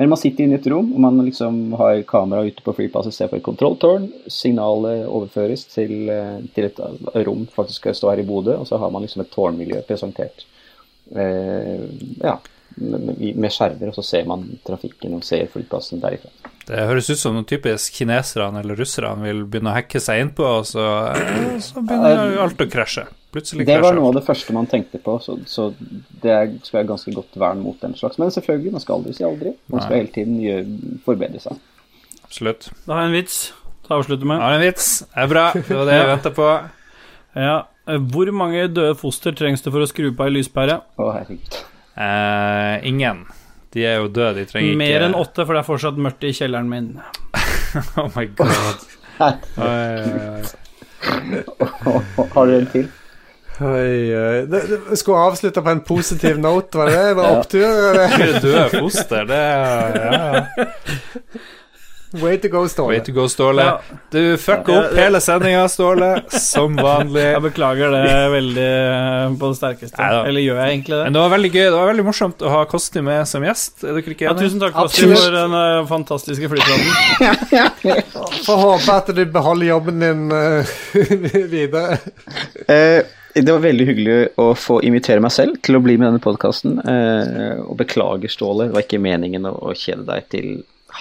Men man sitter inne i et rom, og man liksom har kamera ute på flyplasset, ser på et kontrolltårn. Signalet overføres til, eh, til et rom faktisk skal stå her i Bodø, og så har man liksom et tårnmiljø presentert. Eh, ja. med, med skjermer, og så ser man trafikken og ser flyplassen derifra. Det høres ut som noen typisk kineserne eller russerne vil begynne å hacke seg innpå, og så, eh, så begynner alt å krasje. Plutselig Det var noe av det første man tenkte på, så, så det er, skal være ganske godt vern mot den slags. Men selvfølgelig, man skal aldri si aldri. Man skal hele tiden gjøre, forbedre seg. Absolutt. Da har jeg en vits til å avslutte med. Har en vits. Det er bra. Det var det jeg venta på. Ja. Hvor mange døde foster trengs det for å skru på ei lyspære? Å, herregud. Eh, ingen. De er jo døde, de trenger ikke Mer enn åtte, for det er fortsatt mørkt i kjelleren min. Oh my god. Oi, oi, oi. Har du en til? Oi, oi. Det, det skulle avslutte på en positiv note, var det det? Var opptur? eller? Du er foster, det er ja. Way to go, Ståle. Way to go, Ståle. Ja. Du fucka opp hele sendinga, Ståle, som vanlig. Jeg beklager det veldig eh, på det sterkeste. Neida. Eller gjør jeg egentlig det? Men det var veldig gøy. Det var veldig morsomt å ha Kosti med som gjest. Er dere ikke Ja, tusen takk Kosti, Absolutt. for den eh, fantastiske flyplaten. Får håpe at du beholder jobben din eh, videre. Uh. det var veldig hyggelig å få invitere meg selv til å bli med i denne podkasten. Eh, og beklager, Ståle. Det var ikke meningen å, å kjede deg til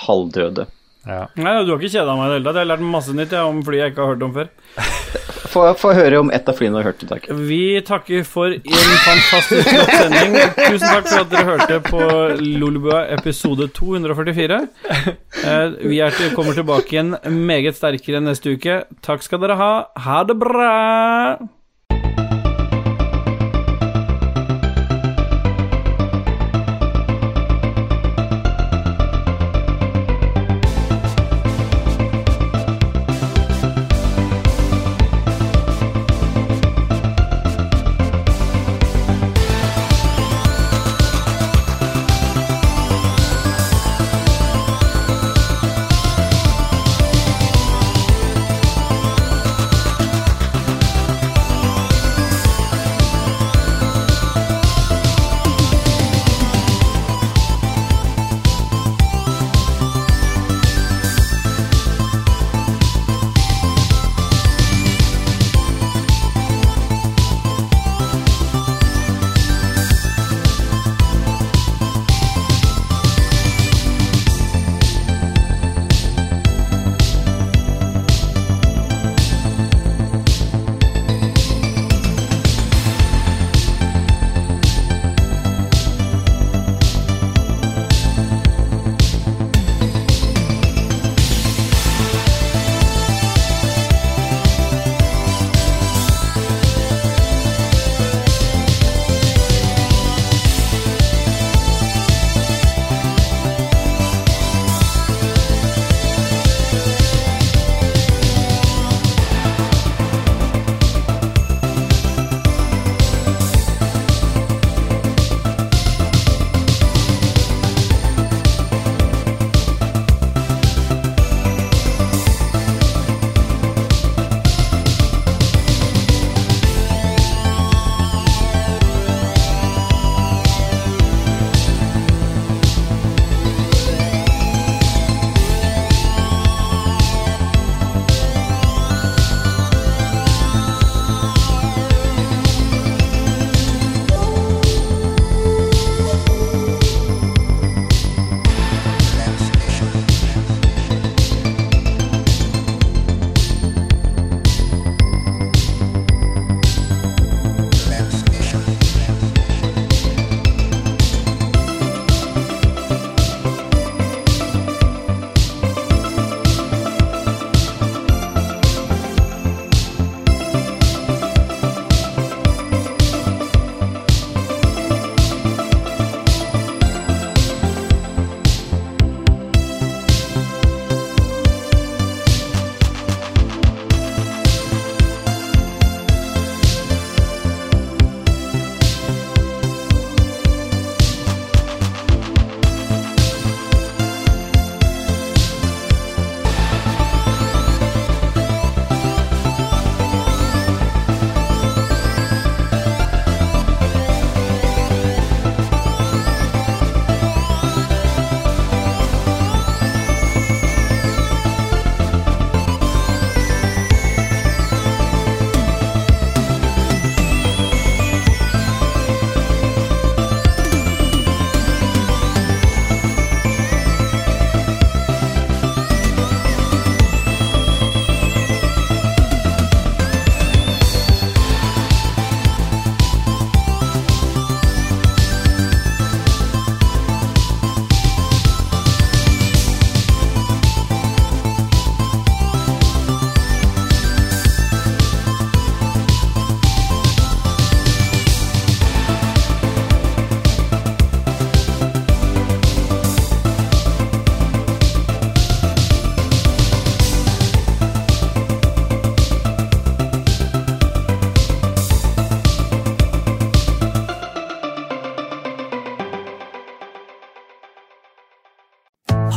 halvdøde. Ja. Nei, du har ikke kjeda meg i det hele tatt. Jeg har lært masse nytt jeg, om fly jeg ikke har hørt om før. Få få høre om ett av flyene du har hørt i dag. Vi takker for en fantastisk flott sending. Tusen takk for at dere hørte på Lolebua episode 244. Eh, Vi er til, kommer tilbake igjen meget sterkere neste uke. Takk skal dere ha. Ha det bra!